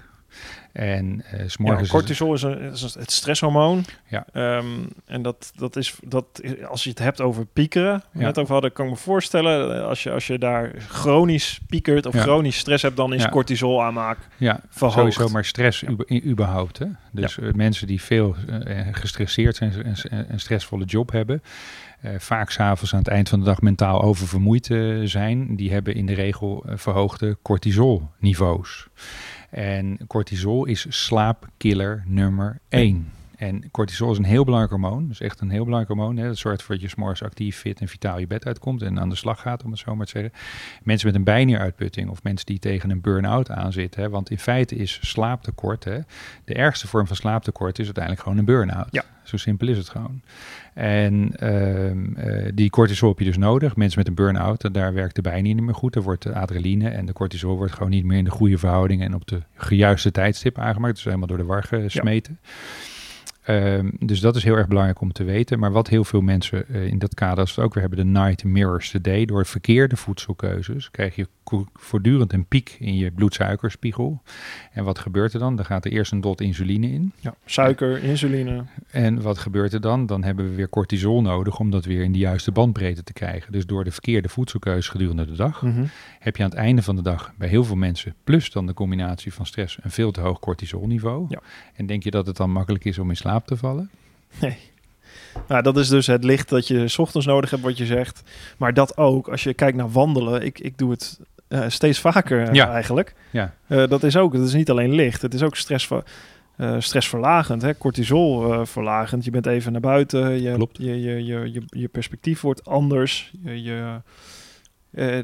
En eh ja, s'morgens... is- cortisol is, een, is het stresshormoon. Ja. Ehm, en dat, dat is, dat, als je het hebt over piekeren, Ja. net over hadden, kan ik me voorstellen, eh, als je, als je daar chronisch piekert of Ja. chronisch stress hebt, dan is Ja. cortisol aanmaak Ja, verhoogd. sowieso, maar stress überhaupt. Hè? Dus eh, mensen die veel eh, gestresseerd zijn en en een stressvolle job hebben, eh, vaak s'avonds aan het eind van de dag mentaal oververmoeid eh, zijn, die hebben in de regel eh, verhoogde cortisolniveaus. En cortisol is slaapkiller nummer 1. En cortisol is een heel belangrijk hormoon. Dus echt een heel belangrijk hormoon. Hè. Dat zorgt ervoor dat je 's morgens actief, fit en vitaal je bed uitkomt en aan de slag gaat, om het zo maar te zeggen. Mensen met een bijnieruitputting of mensen die tegen een burn-out aanzitten. Hè. Want in feite is slaaptekort, hè, de ergste vorm van slaaptekort is uiteindelijk gewoon een burn-out. Ja. Zo simpel is het gewoon. En ehm, eh, die cortisol heb je dus nodig. Mensen met een burn-out, daar werkt de bijnier niet meer goed. Er wordt de adrenaline en de cortisol wordt gewoon niet meer in de goede verhouding en op de juiste tijdstip aangemaakt. Dus helemaal door de war gesmeten. Ehm, dus dat is heel erg belangrijk om te weten. Maar wat heel veel mensen eh, in dat kader, als we het ook weer hebben, de night mirrors the day, door verkeerde voedselkeuzes, krijg je voortdurend een piek in je bloedsuikerspiegel. En wat gebeurt er dan? Dan gaat er eerst een dot insuline in. Ja, suiker, insuline. En wat gebeurt er dan? Dan hebben we weer cortisol nodig om dat weer in de juiste bandbreedte te krijgen. Dus door de verkeerde voedselkeuze gedurende de dag Mhm. heb je aan het einde van de dag bij heel veel mensen, plus dan de combinatie van stress, een veel te hoog cortisolniveau. Ja. En denk je dat het dan makkelijk is om in slaap te vallen? Nou, dat is dus het licht dat je 's ochtends nodig hebt, wat je zegt. Maar dat ook, als je kijkt naar wandelen, ik, ik doe het eh, steeds vaker eh, Ja. eigenlijk. Ja. Eh, dat is ook, dat is niet alleen licht, het is ook stressver, eh, stressverlagend, hè? cortisol verlagend. Je bent even naar buiten, je, Klopt. Je, je, je, je, je perspectief wordt anders. Je, je,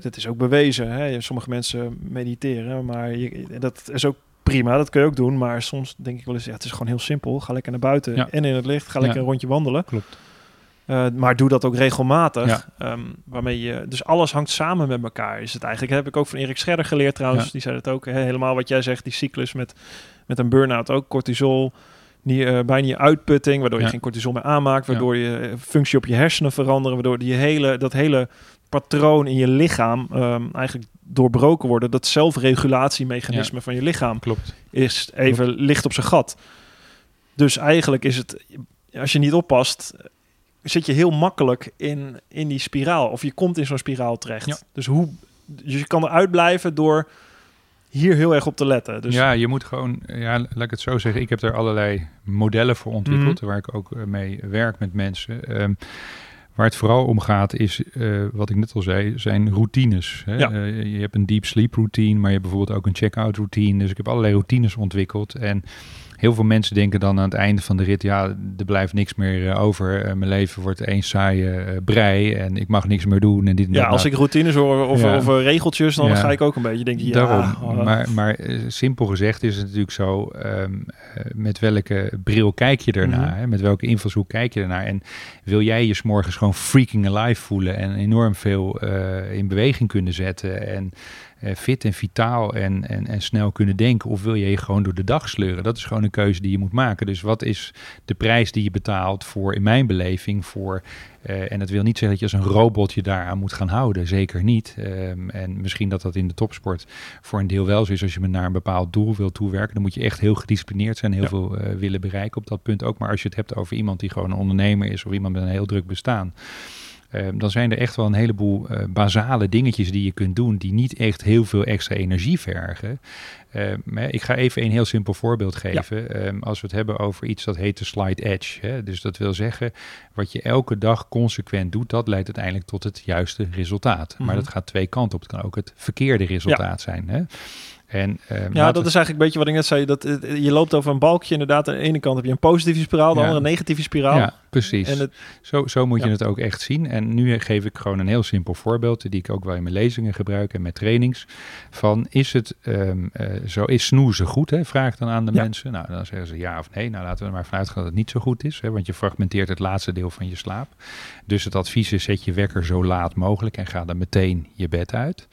dat is ook bewezen. Hè? Sommige mensen mediteren, maar je, dat is ook prima, dat kun je ook doen. Maar soms denk ik wel eens, ja, het is gewoon heel simpel. Ga lekker naar buiten Ja. en in het licht, ga lekker Ja. een rondje wandelen. Klopt. Uh, maar doe dat ook regelmatig. Ja. Ehm, waarmee je, dus alles hangt samen met elkaar. Is het eigenlijk, heb ik ook van Erik Scherder geleerd trouwens. Ja. Die zei het ook. Helemaal wat jij zegt, die cyclus met, met een burn-out ook. Cortisol, niet, eh, bijna je uitputting, waardoor je geen cortisol meer aanmaakt. Waardoor je eh, functie op je hersenen veranderen. Waardoor die hele, dat hele patroon in je lichaam ehm, eigenlijk doorbroken worden. Dat zelfregulatiemechanisme van je lichaam Klopt. is even licht op zijn gat. Dus eigenlijk is het, als je niet oppast, zit je heel makkelijk in, in die spiraal. Of je komt in zo'n spiraal terecht. Ja. Dus, hoe, dus je kan eruit blijven door hier heel erg op te letten. Dus ja, je moet gewoon, ja, laat ik het zo zeggen. Ik heb er allerlei modellen voor ontwikkeld, Mhm. waar ik ook eh, mee werk met mensen. Ehm, Waar het vooral om gaat is, uh, wat ik net al zei, zijn routines. Hè? Ja. Uh, je hebt een deep sleep routine, maar je hebt bijvoorbeeld ook een check-out routine. Dus ik heb allerlei routines ontwikkeld. En heel veel mensen denken dan aan het einde van de rit, ja, er blijft niks meer uh, over. mijn leven wordt één saaie brei en ik mag niks meer doen. En dit en ja, dat. als ik routines hoor of, ja. of regeltjes, dan Ja. ga ik ook een beetje denken, ja, Daarom. oh, Maar, maar eh, simpel gezegd is het natuurlijk zo, ehm, eh, met welke bril kijk je ernaar? Mhm. hè? Met welke invalshoek kijk je ernaar? En wil jij je 's morgens gewoon freaking alive voelen en enorm veel eh, in beweging kunnen zetten en eh, fit en vitaal en, en, en snel kunnen denken? Of wil je je gewoon door de dag sleuren? Dat is gewoon een keuze die je moet maken. Dus wat is de prijs die je betaalt voor, in mijn beleving, voor... eh, en dat wil niet zeggen dat je als een robot je daaraan moet gaan houden. Zeker niet. Ehm, en misschien dat dat in de topsport voor een deel wel zo is. Als je naar een bepaald doel wil toewerken, dan moet je echt heel gedisciplineerd zijn. Heel Ja. veel eh, willen bereiken op dat punt ook. Maar als je het hebt over iemand die gewoon een ondernemer is of iemand met een heel druk bestaan. Ehm, dan zijn er echt wel een heleboel eh, basale dingetjes die je kunt doen, die niet echt heel veel extra energie vergen. Ehm, ik ga even een heel simpel voorbeeld geven. Ehm, als we het hebben over iets dat heet de slide edge. Hè, dus dat wil zeggen, wat je elke dag consequent doet, dat leidt uiteindelijk tot het juiste resultaat. Mhm. Maar dat gaat twee kanten op. Het kan ook het verkeerde resultaat zijn. Hè? En, ehm, Ja, dat we- is eigenlijk een beetje wat ik net zei. Dat, eh, je loopt over een balkje inderdaad. Aan de ene kant heb je een positieve spiraal, de Ja. andere een negatieve spiraal. Ja, precies. En het, Zo, zo moet je het ook echt zien. En nu geef ik gewoon een heel simpel voorbeeld, die ik ook wel in mijn lezingen gebruik en met trainings. Van is het ehm, eh, zo, is snoezen goed? Hè? Vraag dan aan de Ja. mensen. Nou, dan zeggen ze ja of nee. Nou, laten we er maar vanuit gaan dat het niet zo goed is, hè? want je fragmenteert het laatste deel van je slaap. Dus het advies is: zet je wekker zo laat mogelijk en ga dan meteen je bed uit.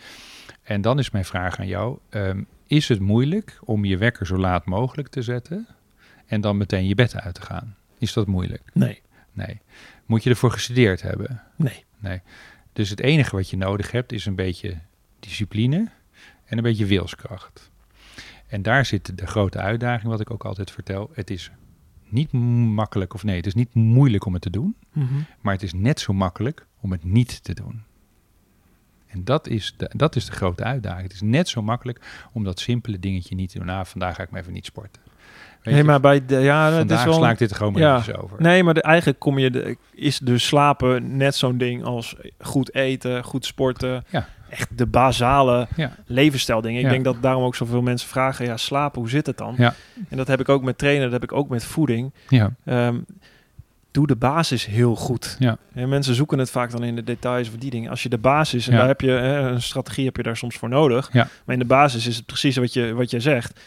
En dan is mijn vraag aan jou: ehm, is het moeilijk om je wekker zo laat mogelijk te zetten en dan meteen je bed uit te gaan? Is dat moeilijk? nee, Nee. Moet je ervoor gestudeerd hebben? nee. Nee. Dus het enige wat je nodig hebt is een beetje discipline en een beetje wilskracht. En daar zit de grote uitdaging, wat ik ook altijd vertel. Het is niet makkelijk, of nee, het is niet moeilijk om het te doen, Mhm. maar het is net zo makkelijk om het niet te doen. En dat is, de, dat is de grote uitdaging. Het is net zo makkelijk om dat simpele dingetje niet te doen. Nou, vandaag ga ik maar even niet sporten. Weet Nee, je, maar bij de, ja, het is vandaag wel. sla ik dit er gewoon maar ja. eventjes over. Nee, maar de, eigenlijk kom je de, is dus slapen net zo'n ding als goed eten, goed sporten. Ja. Echt de basale Ja. levensstijldingen. Ik Ja. denk dat daarom ook zoveel mensen vragen: ja, slapen, hoe zit het dan? Ja. En dat heb ik ook met trainen, dat heb ik ook met voeding. Ja. Ehm, doe de basis heel goed. Ja. En mensen zoeken het vaak dan in de details of die dingen. Als je de basis, en Ja. daar heb je hè, een strategie heb je daar soms voor nodig. Ja. Maar in de basis is het precies wat je, wat je zegt.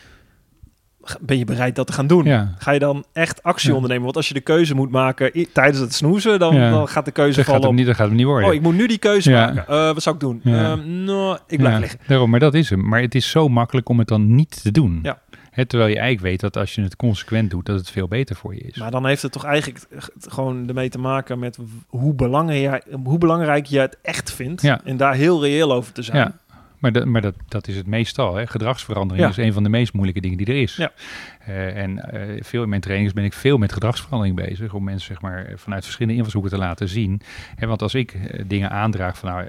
Ben je bereid dat te gaan doen? Ja. Ga je dan echt actie ondernemen? Want als je de keuze moet maken tijdens het snoezen, dan, dan gaat de keuze Dat gaat, vallen op... niet, dat gaat hem niet worden. Oh, ik moet nu die keuze maken. Eh, wat zou ik doen? Ja. Ehm, nou, ik blijf Ja, liggen. Daarom, maar dat is hem. Maar het is zo makkelijk om het dan niet te doen. Ja. Terwijl je eigenlijk weet dat als je het consequent doet, dat het veel beter voor je is. Maar dan heeft het toch eigenlijk gewoon ermee te maken met hoe belangrijk, hoe belangrijk je het echt vindt. Ja. En daar heel reëel over te zijn. ja, maar, dat, maar dat, dat is het meestal. Hè. Gedragsverandering Ja. is een van de meest moeilijke dingen die er is. Ja. Eh, en eh, veel in mijn trainings ben ik veel met gedragsverandering bezig. Om mensen zeg maar, vanuit verschillende invalshoeken te laten zien. Hè, want als ik eh, dingen aandraag van nou,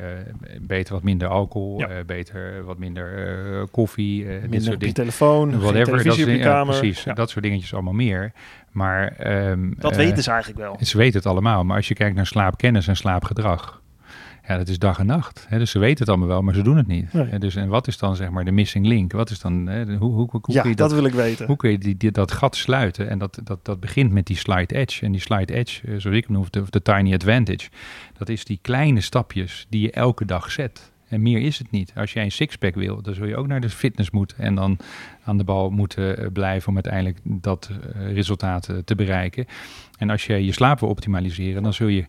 beter wat minder alcohol, Ja. beter wat minder koffie, dit Minder soort op je telefoon, Whatever, dat ja, kamer. precies. Dat soort dingetjes allemaal meer. Maar ehm, Dat weten ze eigenlijk wel. Ze weten het allemaal, maar als je kijkt naar slaapkennis en slaapgedrag, ja, dat is dag en nacht. Hè? Dus ze weten het allemaal wel, maar ze doen het niet. Nee. Dus, en wat is dan zeg maar de missing link? Wat is dan, hè, hoe, hoe, hoe, ja, kun je dat, dat, wil ik weten. hoe kun je die, die- dat gat sluiten? En dat, dat, dat begint met die slide edge. En die slide edge, eh, zoals ik hem noem, of de, de tiny advantage, dat is die kleine stapjes die je elke dag zet. En meer is het niet. Als jij een sixpack wil, dan zul je ook naar de fitness moeten en dan aan de bal moeten eh, blijven om uiteindelijk dat eh, resultaat te bereiken. En als je je slaap wil optimaliseren, dan zul je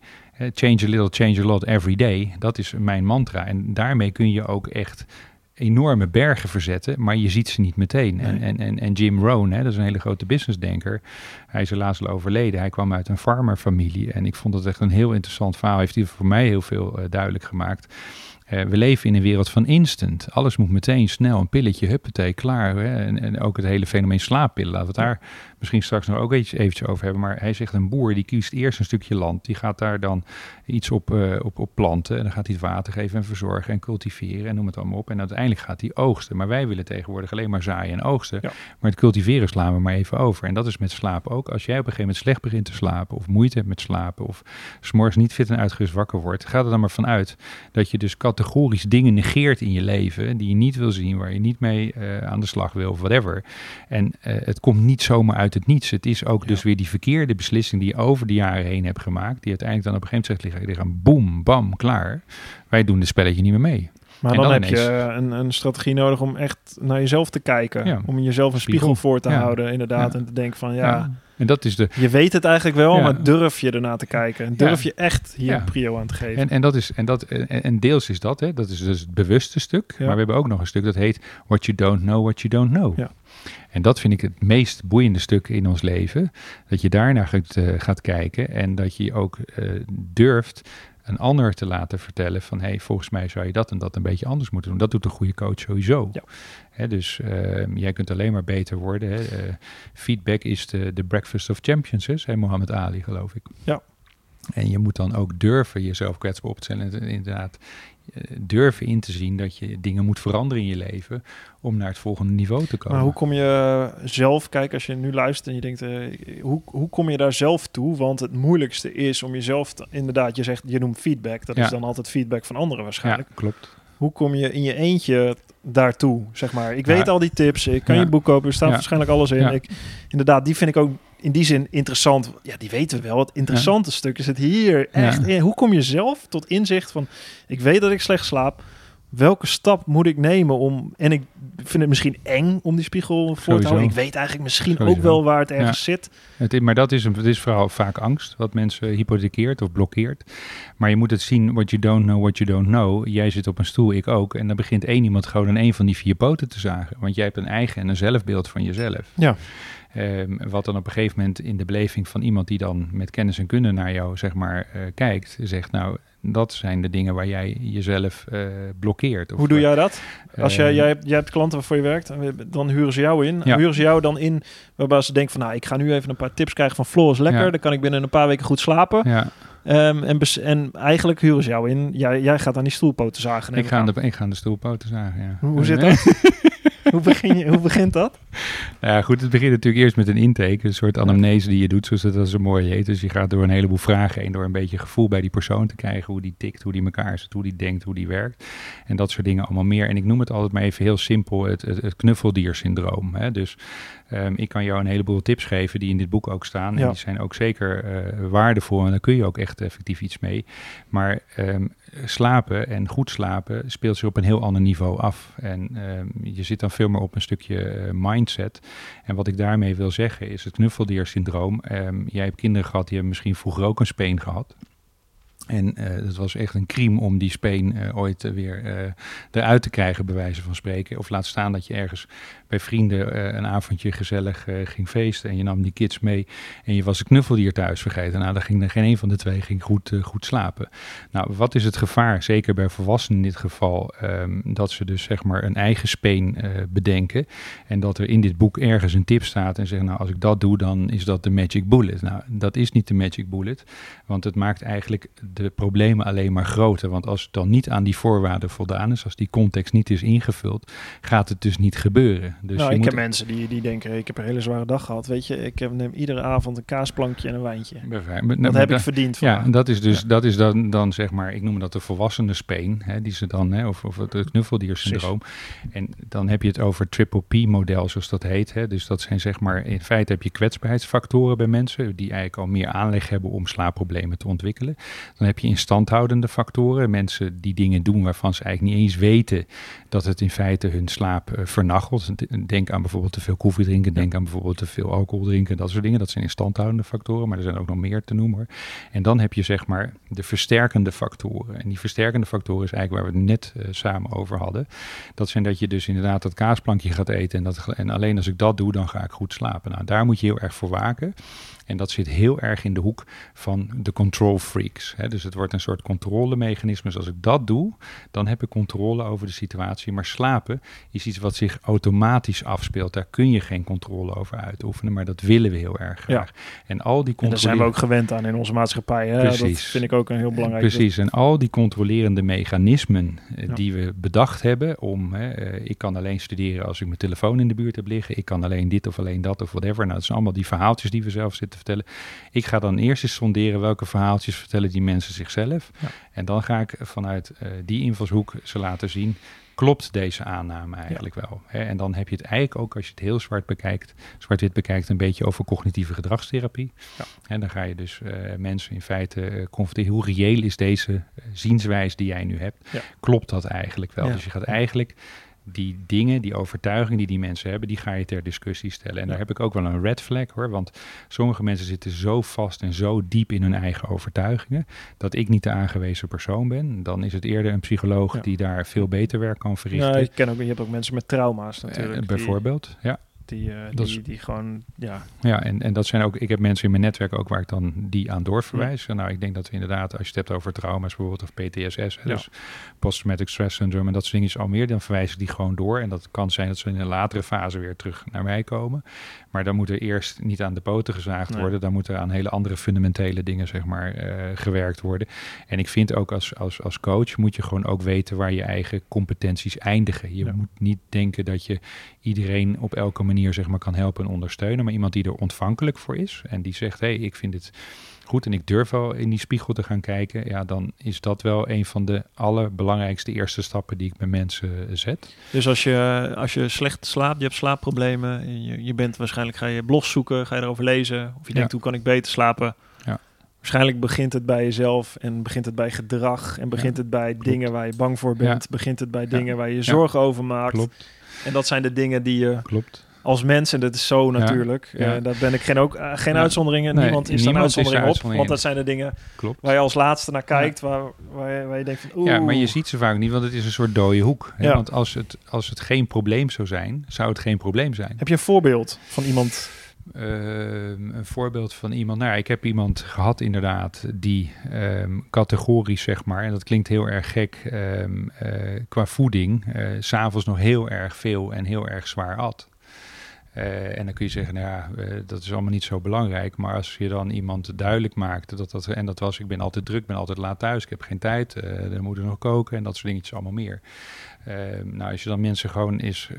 change a little, change a lot every day. Dat is mijn mantra. En daarmee kun je ook echt enorme bergen verzetten, maar je ziet ze niet meteen. En, Nee. en, en, en Jim Rohn, hè, dat is een hele grote businessdenker. Hij is helaas al overleden. Hij kwam uit een farmerfamilie. En ik vond het echt een heel interessant verhaal. Heeft hij voor mij heel veel eh, duidelijk gemaakt. Eh, we leven in een wereld van instant. Alles moet meteen snel. Een pilletje, huppatee, klaar. Hè? En, en ook het hele fenomeen slaappillen. Laten we het daar misschien straks nog ook iets eventjes over hebben. Maar hij zegt een boer die kiest eerst een stukje land. Die gaat daar dan iets op, uh, op, op planten. En dan gaat hij het water geven en verzorgen en cultiveren en noem het allemaal op. En uiteindelijk gaat hij oogsten. Maar wij willen tegenwoordig alleen maar zaaien en oogsten. Maar het cultiveren slaan we maar even over. En dat is met slapen ook. Als jij op een gegeven moment slecht begint te slapen of moeite hebt met slapen of s'morgens niet fit en uitgerust wakker wordt, gaat er dan maar vanuit dat je dus categorisch dingen negeert in je leven die je niet wil zien, waar je niet mee uh, aan de slag wil of whatever. En uh, het komt niet zomaar uit het niets. Het is ook dus weer die verkeerde beslissing die je over de jaren heen hebt gemaakt, die uiteindelijk dan op een gegeven moment zegt liggen, boem, bam, klaar. Wij doen het spelletje niet meer mee. Maar dan, heb je een, een, strategie nodig om echt naar jezelf te kijken. Ja. Om jezelf een spiegel, voor te houden, inderdaad. En te denken van ja, En dat is de... Je weet het eigenlijk wel, maar durf je ernaar te kijken? Durf je echt hier een prio aan te geven? En, en, dat is, en, dat, en, en deels is dat, hè, dat is dus het bewuste stuk. Maar we hebben ook nog een stuk dat heet What You Don't Know, What You Don't Know. En dat vind ik het meest boeiende stuk in ons leven. Dat je daarnaar gaat, uh, gaat kijken en dat je ook uh, durft een ander te laten vertellen van hey, volgens mij zou je dat en dat een beetje anders moeten doen. Dat doet een goede coach sowieso. Ja. Hè, dus uh, jij kunt alleen maar beter worden. Hè. Uh, feedback is de, de breakfast of champions, hè, zei Mohammed Ali, geloof ik. Ja. En je moet dan ook durven jezelf kwetsbaar op te stellen. En inderdaad, eh, durven in te zien dat je dingen moet veranderen in je leven om naar het volgende niveau te komen. Maar hoe kom je zelf, kijk als je nu luistert en je denkt, uh, hoe, hoe kom je daar zelf toe? Want het moeilijkste is om jezelf, te, inderdaad, je zegt, je noemt feedback, dat is dan altijd feedback van anderen waarschijnlijk. Ja, klopt. Hoe kom je in je eentje daartoe, zeg maar? Ik weet al die tips, ik kan je boek kopen, er staat waarschijnlijk alles in. Ik, inderdaad, die vind ik ook in die zin interessant. Ja, die weten we wel. Het interessante stuk is het hier echt. Hoe kom je zelf tot inzicht van... ik weet dat ik slecht slaap. Welke stap moet ik nemen om... en ik vind het misschien eng om die spiegel voor te houden. Ik weet eigenlijk misschien ook wel waar het ergens zit. Het, maar dat is, een, het is vooral vaak angst... wat mensen hypothekeert of blokkeert. Maar je moet het zien, what you don't know, what you don't know. Jij zit op een stoel, ik ook. En dan begint één iemand gewoon aan een van die vier poten te zagen. Want jij hebt een eigen en een zelfbeeld van jezelf. Ja. Um, wat dan op een gegeven moment in de beleving van iemand die dan met kennis en kunde naar jou zeg maar uh, kijkt, zegt nou, dat zijn de dingen waar jij jezelf uh, blokkeert. Of, Hoe doe jij dat? Als jij, ehm, jij, hebt, jij hebt klanten waarvoor je werkt, dan huren ze jou in. Ja. Huren ze jou dan in waarbij ze denken van nou, ik ga nu even een paar tips krijgen van Floor is lekker. Ja. Dan kan ik binnen een paar weken goed slapen. Ja. Um, en, en, eigenlijk huren ze jou in. Jij, jij gaat aan die stoelpoten zagen. Ik ga, de, ik ga aan de stoelpoten zagen, ja. Hoe, hoe zit dat? Hoe, begin je, hoe begint dat? Ja, goed, het begint natuurlijk eerst met een intake, een soort anamnese die je doet, zoals dat zo mooi heet. Dus je gaat door een heleboel vragen heen, door een beetje gevoel bij die persoon te krijgen, hoe die tikt, hoe die elkaar zit, hoe die denkt, hoe die werkt. En dat soort dingen allemaal meer. En ik noem het altijd maar even heel simpel, het, het, het knuffeldier-syndroom. Dus um, ik kan jou een heleboel tips geven die in dit boek ook staan. En die zijn ook zeker uh, waardevol en daar kun je ook echt effectief iets mee. Maar um, slapen en goed slapen speelt zich op een heel ander niveau af. En um, je zit dan veel meer op een stukje uh, mindset. En wat ik daarmee wil zeggen is het knuffeldier-syndroom. Um, jij hebt kinderen gehad, die hebben misschien vroeger ook een speen gehad. En uh, het was echt een crime om die speen uh, ooit uh, weer eruit te krijgen, bij wijze van spreken. Of laat staan dat je ergens bij vrienden een avondje gezellig ging feesten. En je nam die kids mee en je was een knuffeldier thuis vergeten. Nou, dan ging er geen een van de twee ging goed, goed slapen. Nou, wat is het gevaar, zeker bij volwassenen in dit geval, um, dat ze dus zeg maar een eigen speen bedenken. En dat er in dit boek ergens een tip staat en zeggen, nou, als ik dat doe, dan is dat de magic bullet. Nou, dat is niet de magic bullet, want het maakt eigenlijk de problemen alleen maar groter. Want als het dan niet aan die voorwaarden voldaan is, als die context niet is ingevuld, gaat het dus niet gebeuren. Dus nou, ik heb mensen die, die denken, ik heb een hele zware dag gehad. Weet je, ik neem iedere avond een kaasplankje en een wijntje. Bijvoorbeeld. Dat heb ik verdiend. Ja, dat is dus, dat is dan, dan zeg maar, ik noem dat de volwassene speen, hè, die ze dan, hè, of, of het knuffeldiersyndroom. En dan heb je het over triple P-model, zoals dat heet. Hè. Dus dat zijn zeg maar, in feite heb je kwetsbaarheidsfactoren bij mensen, die eigenlijk al meer aanleg hebben om slaapproblemen te ontwikkelen. Dan heb je instandhoudende factoren. Mensen die dingen doen waarvan ze eigenlijk niet eens weten dat het in feite hun slaap uh, vernachelt. Denk aan bijvoorbeeld te veel koffie drinken. Denk aan bijvoorbeeld te veel alcohol drinken. Dat soort dingen. Dat zijn instandhoudende factoren. Maar er zijn ook nog meer te noemen. En dan heb je zeg maar de versterkende factoren. En die versterkende factoren is eigenlijk waar we het net uh, samen over hadden. Dat zijn dat je dus inderdaad dat kaasplankje gaat eten. En, dat, en alleen als ik dat doe, dan ga ik goed slapen. Nou, daar moet je heel erg voor waken. En dat zit heel erg in de hoek van de control freaks. Hè. Dus het wordt een soort controlemechanisme. Dus als ik dat doe, dan heb ik controle over de situatie. Maar slapen is iets wat zich automatisch afspeelt. Daar kun je geen controle over uitoefenen, maar dat willen we heel erg graag. En al die En daar zijn we ook gewend aan in onze maatschappij. Hè? Dat Precies. vind ik ook een heel belangrijk. Precies, en al die controlerende mechanismen eh, Ja. die we bedacht hebben om, hè, eh, ik kan alleen studeren als ik mijn telefoon in de buurt heb liggen, ik kan alleen dit of alleen dat of whatever. Nou, dat zijn allemaal die verhaaltjes die we zelf zitten te vertellen. Ik ga dan eerst eens sonderen welke verhaaltjes vertellen die mensen zichzelf. Ja. En dan ga ik vanuit eh, die invalshoek ze laten zien, klopt deze aanname eigenlijk wel? Hè? En dan heb je het eigenlijk ook, als je het heel zwart bekijkt, zwart-wit bekijkt, een beetje over cognitieve gedragstherapie. Ja. En dan ga je dus eh, mensen in feite eh, confronteren. Hoe reëel is deze zienswijze die jij nu hebt? Ja. Klopt dat eigenlijk wel? Dus je gaat eigenlijk die dingen, die overtuigingen die die mensen hebben, die ga je ter discussie stellen. En Ja. daar heb ik ook wel een red flag hoor, want sommige mensen zitten zo vast en zo diep in hun eigen overtuigingen, dat ik niet de aangewezen persoon ben. Dan is het eerder een psycholoog Ja. die daar veel beter werk kan verrichten. Ja, ik ken ook, je hebt ook mensen met trauma's natuurlijk. Eh, die- bijvoorbeeld, ja. Die, eh, die, is- die gewoon, ja, Ja, en, en dat zijn ook, ik heb mensen in mijn netwerk ook waar ik dan die aan doorverwijs. Nou, ik denk dat we inderdaad, als je het hebt over trauma's bijvoorbeeld of PTSS, hè, Ja. dus post-traumatic stress syndrome en dat soort dingen is al meer, dan verwijs ik die gewoon door. En dat kan zijn dat ze in een latere fase weer terug naar mij komen. Maar dan moet er eerst niet aan de poten gezaagd Nee. worden, dan moet er aan hele andere fundamentele dingen, zeg maar, eh, gewerkt worden. En ik vind ook als, als, als coach moet je gewoon ook weten waar je eigen competenties eindigen. Je Ja. moet niet denken dat je iedereen op elke manier zeg maar, kan helpen en ondersteunen. Maar iemand die er ontvankelijk voor is en die zegt: hé, hey, ik vind het goed en ik durf wel in die spiegel te gaan kijken. Ja, dan is dat wel een van de allerbelangrijkste eerste stappen die ik met mensen eh, zet. Dus als je, als je slecht slaapt, je hebt slaapproblemen, en je, je bent waarschijnlijk, ga je blogs zoeken, ga je erover lezen, of je denkt, hoe kan ik beter slapen? Ja. Waarschijnlijk begint het bij jezelf en begint het bij gedrag en begint het bij dingen waar je bang voor bent, begint het bij dingen waar je je zorgen over maakt. Klopt, En dat zijn de dingen die je klopt. Als mens, en dat is zo natuurlijk, ja. eh, daar ben ik geen, ook, eh, geen Ja. uitzonderingen, Nee, niemand is daar een er uitzondering op, uitzondering want dat zijn de dingen klopt. waar je als laatste naar kijkt, waar, waar, je, waar je denkt van oeh. Ja, maar je ziet ze vaak niet, want het is een soort dode hoek. Hè? Want als het, als het geen probleem zou zijn, zou het geen probleem zijn. Heb je een voorbeeld van iemand? Ehm, een voorbeeld van iemand. Nou, ik heb iemand gehad inderdaad die ehm, categorisch zeg maar, en dat klinkt heel erg gek, ehm, eh, qua voeding, s s'avonds nog heel erg veel en heel erg zwaar at. Eh, en dan kun je zeggen, nou ja, eh, dat is allemaal niet zo belangrijk. Maar als je dan iemand duidelijk maakt dat dat, en dat was, ik ben altijd druk, ben altijd laat thuis, ik heb geen tijd, eh dan moet er nog koken en dat soort dingetjes allemaal meer. Nou, als je dan mensen gewoon eens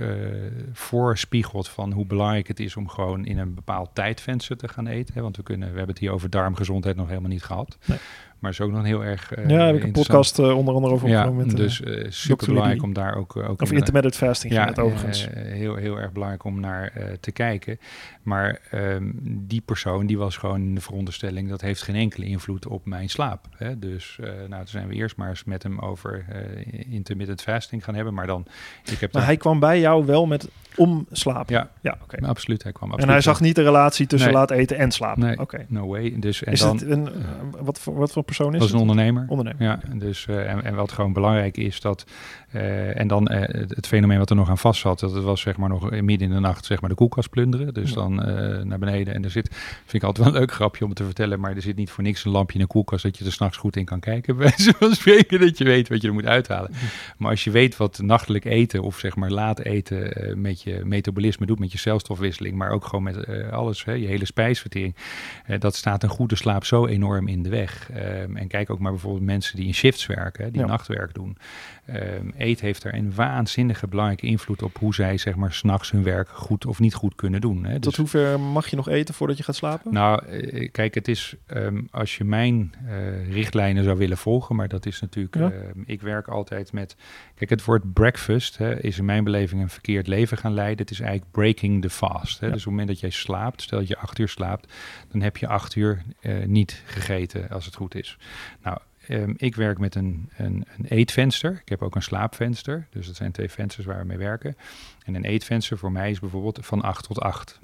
voorspiegelt van hoe belangrijk het is om gewoon in een bepaald tijdvenster te gaan eten. Hè, want we, kunnen, we hebben het hier over darmgezondheid nog helemaal niet gehad. Nee. Maar is ook nog heel erg. eh, ja, heb ik een podcast eh, onder andere over Ja, opgenomen. met, eh, dus super belangrijk om daar ook. ook of intermittent fasting ja, het overigens. heel, heel erg belangrijk om naar te kijken. Maar ehm, die persoon die was gewoon in de veronderstelling dat heeft geen enkele invloed op mijn slaap. Hè? Dus uh, nou, toen zijn we eerst maar eens met hem over uh, intermittent fasting gaan hebben. Maar dan, ik heb maar hij kwam bij jou wel met om slapen? Ja, ja oké. Okay. Absoluut, hij kwam absoluut. En hij zag niet de relatie tussen nee. laat eten en slapen? Nee, okay. no way. Dus, en is dan, het een, uh, wat, voor, wat voor persoon is dat is een ondernemer. Ondernemer. Ja, dus, uh, en, en wat gewoon belangrijk is dat... Uh, en dan uh, het fenomeen wat er nog aan vast zat, dat het was zeg maar nog midden in de nacht zeg maar de koelkast plunderen. Dus ja. dan uh, naar beneden. En er zit, vind ik altijd wel een leuk grapje om te vertellen, maar er zit niet voor niks een lampje in een koelkast dat je er s'nachts goed in kan kijken. Bij zo'n spreken dat je weet wat je er moet uithalen. Maar als je weet wat nachtelijk eten of zeg maar laat eten met je metabolisme doet, met je celstofwisseling, maar ook gewoon met alles, hè, je hele spijsvertering, dat staat een goede slaap zo enorm in de weg. Um, en kijk ook maar bijvoorbeeld mensen die in shifts werken, die ja. nachtwerk doen. Um, eet heeft daar een waanzinnige belangrijke invloed op hoe zij zeg maar s'nachts hun werk goed of niet goed kunnen doen. Hè. Tot dus, hoever mag je nog eten voordat je gaat slapen? Nou, uh, kijk, het is um, als je mijn uh, richtlijnen zou willen volgen, maar dat is natuurlijk, ja. uh, ik werk altijd met, kijk, het woord breakfast hè, is in mijn beleving een verkeerd leven gaan leiden. Het is eigenlijk breaking the fast. Hè. Ja. Dus op het moment dat jij slaapt, stel dat je acht uur slaapt, dan heb je acht uur uh, niet gegeten als het goed is. Nou, Um, ik werk met een, een, een, eetvenster. Ik heb ook een slaapvenster. Dus dat zijn twee vensters waar we mee werken. En een eetvenster voor mij is bijvoorbeeld van 8 tot 8.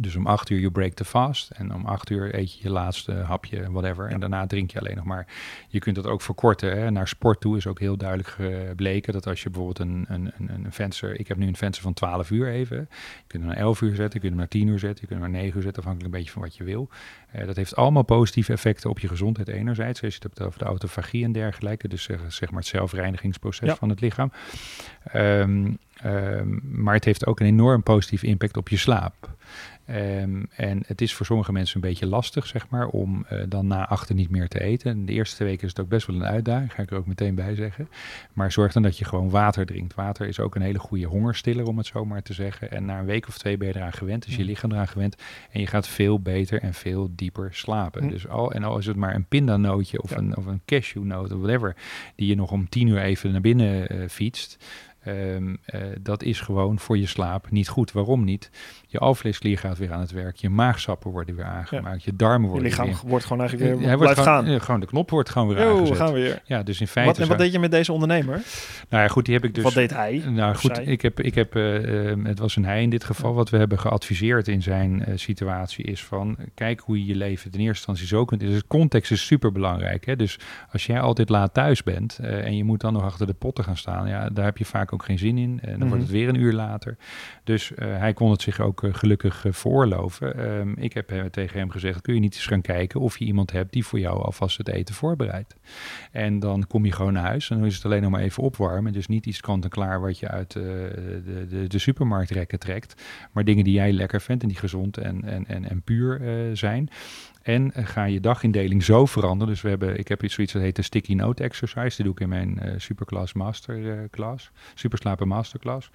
Dus om acht uur you break the fast. En om acht uur eet je je laatste hapje, whatever. En daarna drink je alleen nog maar. Je kunt dat ook verkorten. Hè. Naar sport toe is ook heel duidelijk gebleken dat als je bijvoorbeeld een, een, een, een venster... Ik heb nu een venster van 12 uur even. Je kunt hem naar 11 uur zetten, je kunt hem naar 10 uur zetten, je kunt hem naar 9 uur zetten, afhankelijk een beetje van wat je wil. Uh, dat heeft allemaal positieve effecten op je gezondheid enerzijds. Als je het hebt over de autofagie en dergelijke. Dus zeg, zeg maar het zelfreinigingsproces ja. van het lichaam. Um, um, maar het heeft ook een enorm positief impact op je slaap. Um, en het is voor sommige mensen een beetje lastig, zeg maar, om uh, dan na achter niet meer te eten. En de eerste weken is het ook best wel een uitdaging, ga ik er ook meteen bij zeggen. Maar zorg dan dat je gewoon water drinkt. Water is ook een hele goede hongerstiller, om het zo maar te zeggen. En na een week of twee ben je eraan gewend, is je lichaam eraan gewend. En je gaat veel beter en veel dieper slapen. Dus al, en al is het maar een pindanootje of, ja. een, of een cashewnoot of whatever, die je nog om tien uur even naar binnen uh, fietst. Um, uh, dat is gewoon voor je slaap niet goed. Waarom niet? Je alvleesklier gaat weer aan het werk. Je maagsappen worden weer aangemaakt. Ja. Je darmen worden je lichaam weer... wordt gewoon eigenlijk weer Hij blijft wordt gaan. gewoon, gewoon de knop wordt gewoon weer Yo, aangezet. we gaan weer. Ja, dus in feite... Wat, en wat deed je met deze ondernemer? Nou ja, goed, die heb ik dus... Wat deed hij? Nou goed, zij? ik heb, ik heb uh, uh, het was een hij in dit geval. Wat we hebben geadviseerd in zijn uh, situatie is van... Kijk hoe je je leven ten eerste instantie zo kunt... Dus context is super belangrijk. Hè? Dus als jij altijd laat thuis bent... eh, en je moet dan nog achter de potten gaan staan... Ja, daar heb je vaak ook geen zin in. En dan Mhm. mm -hmm. wordt het weer een uur later. Dus eh, hij kon het zich ook uh, gelukkig veroorloven. Um, ik heb tegen hem gezegd, kun je niet eens gaan kijken of je iemand hebt die voor jou alvast het eten voorbereidt. En dan kom je gewoon naar huis en dan is het alleen nog maar even opwarmen. Dus niet iets kant en klaar wat je uit de, de, de supermarktrekken trekt. Maar dingen die jij lekker vindt en die gezond en, en, en, en puur zijn. En uh, ga je dagindeling zo veranderen. Dus we hebben, ik heb iets zoiets dat heet de sticky note exercise. Die doe ik in mijn uh, superclass masterclass, superslapen masterclass.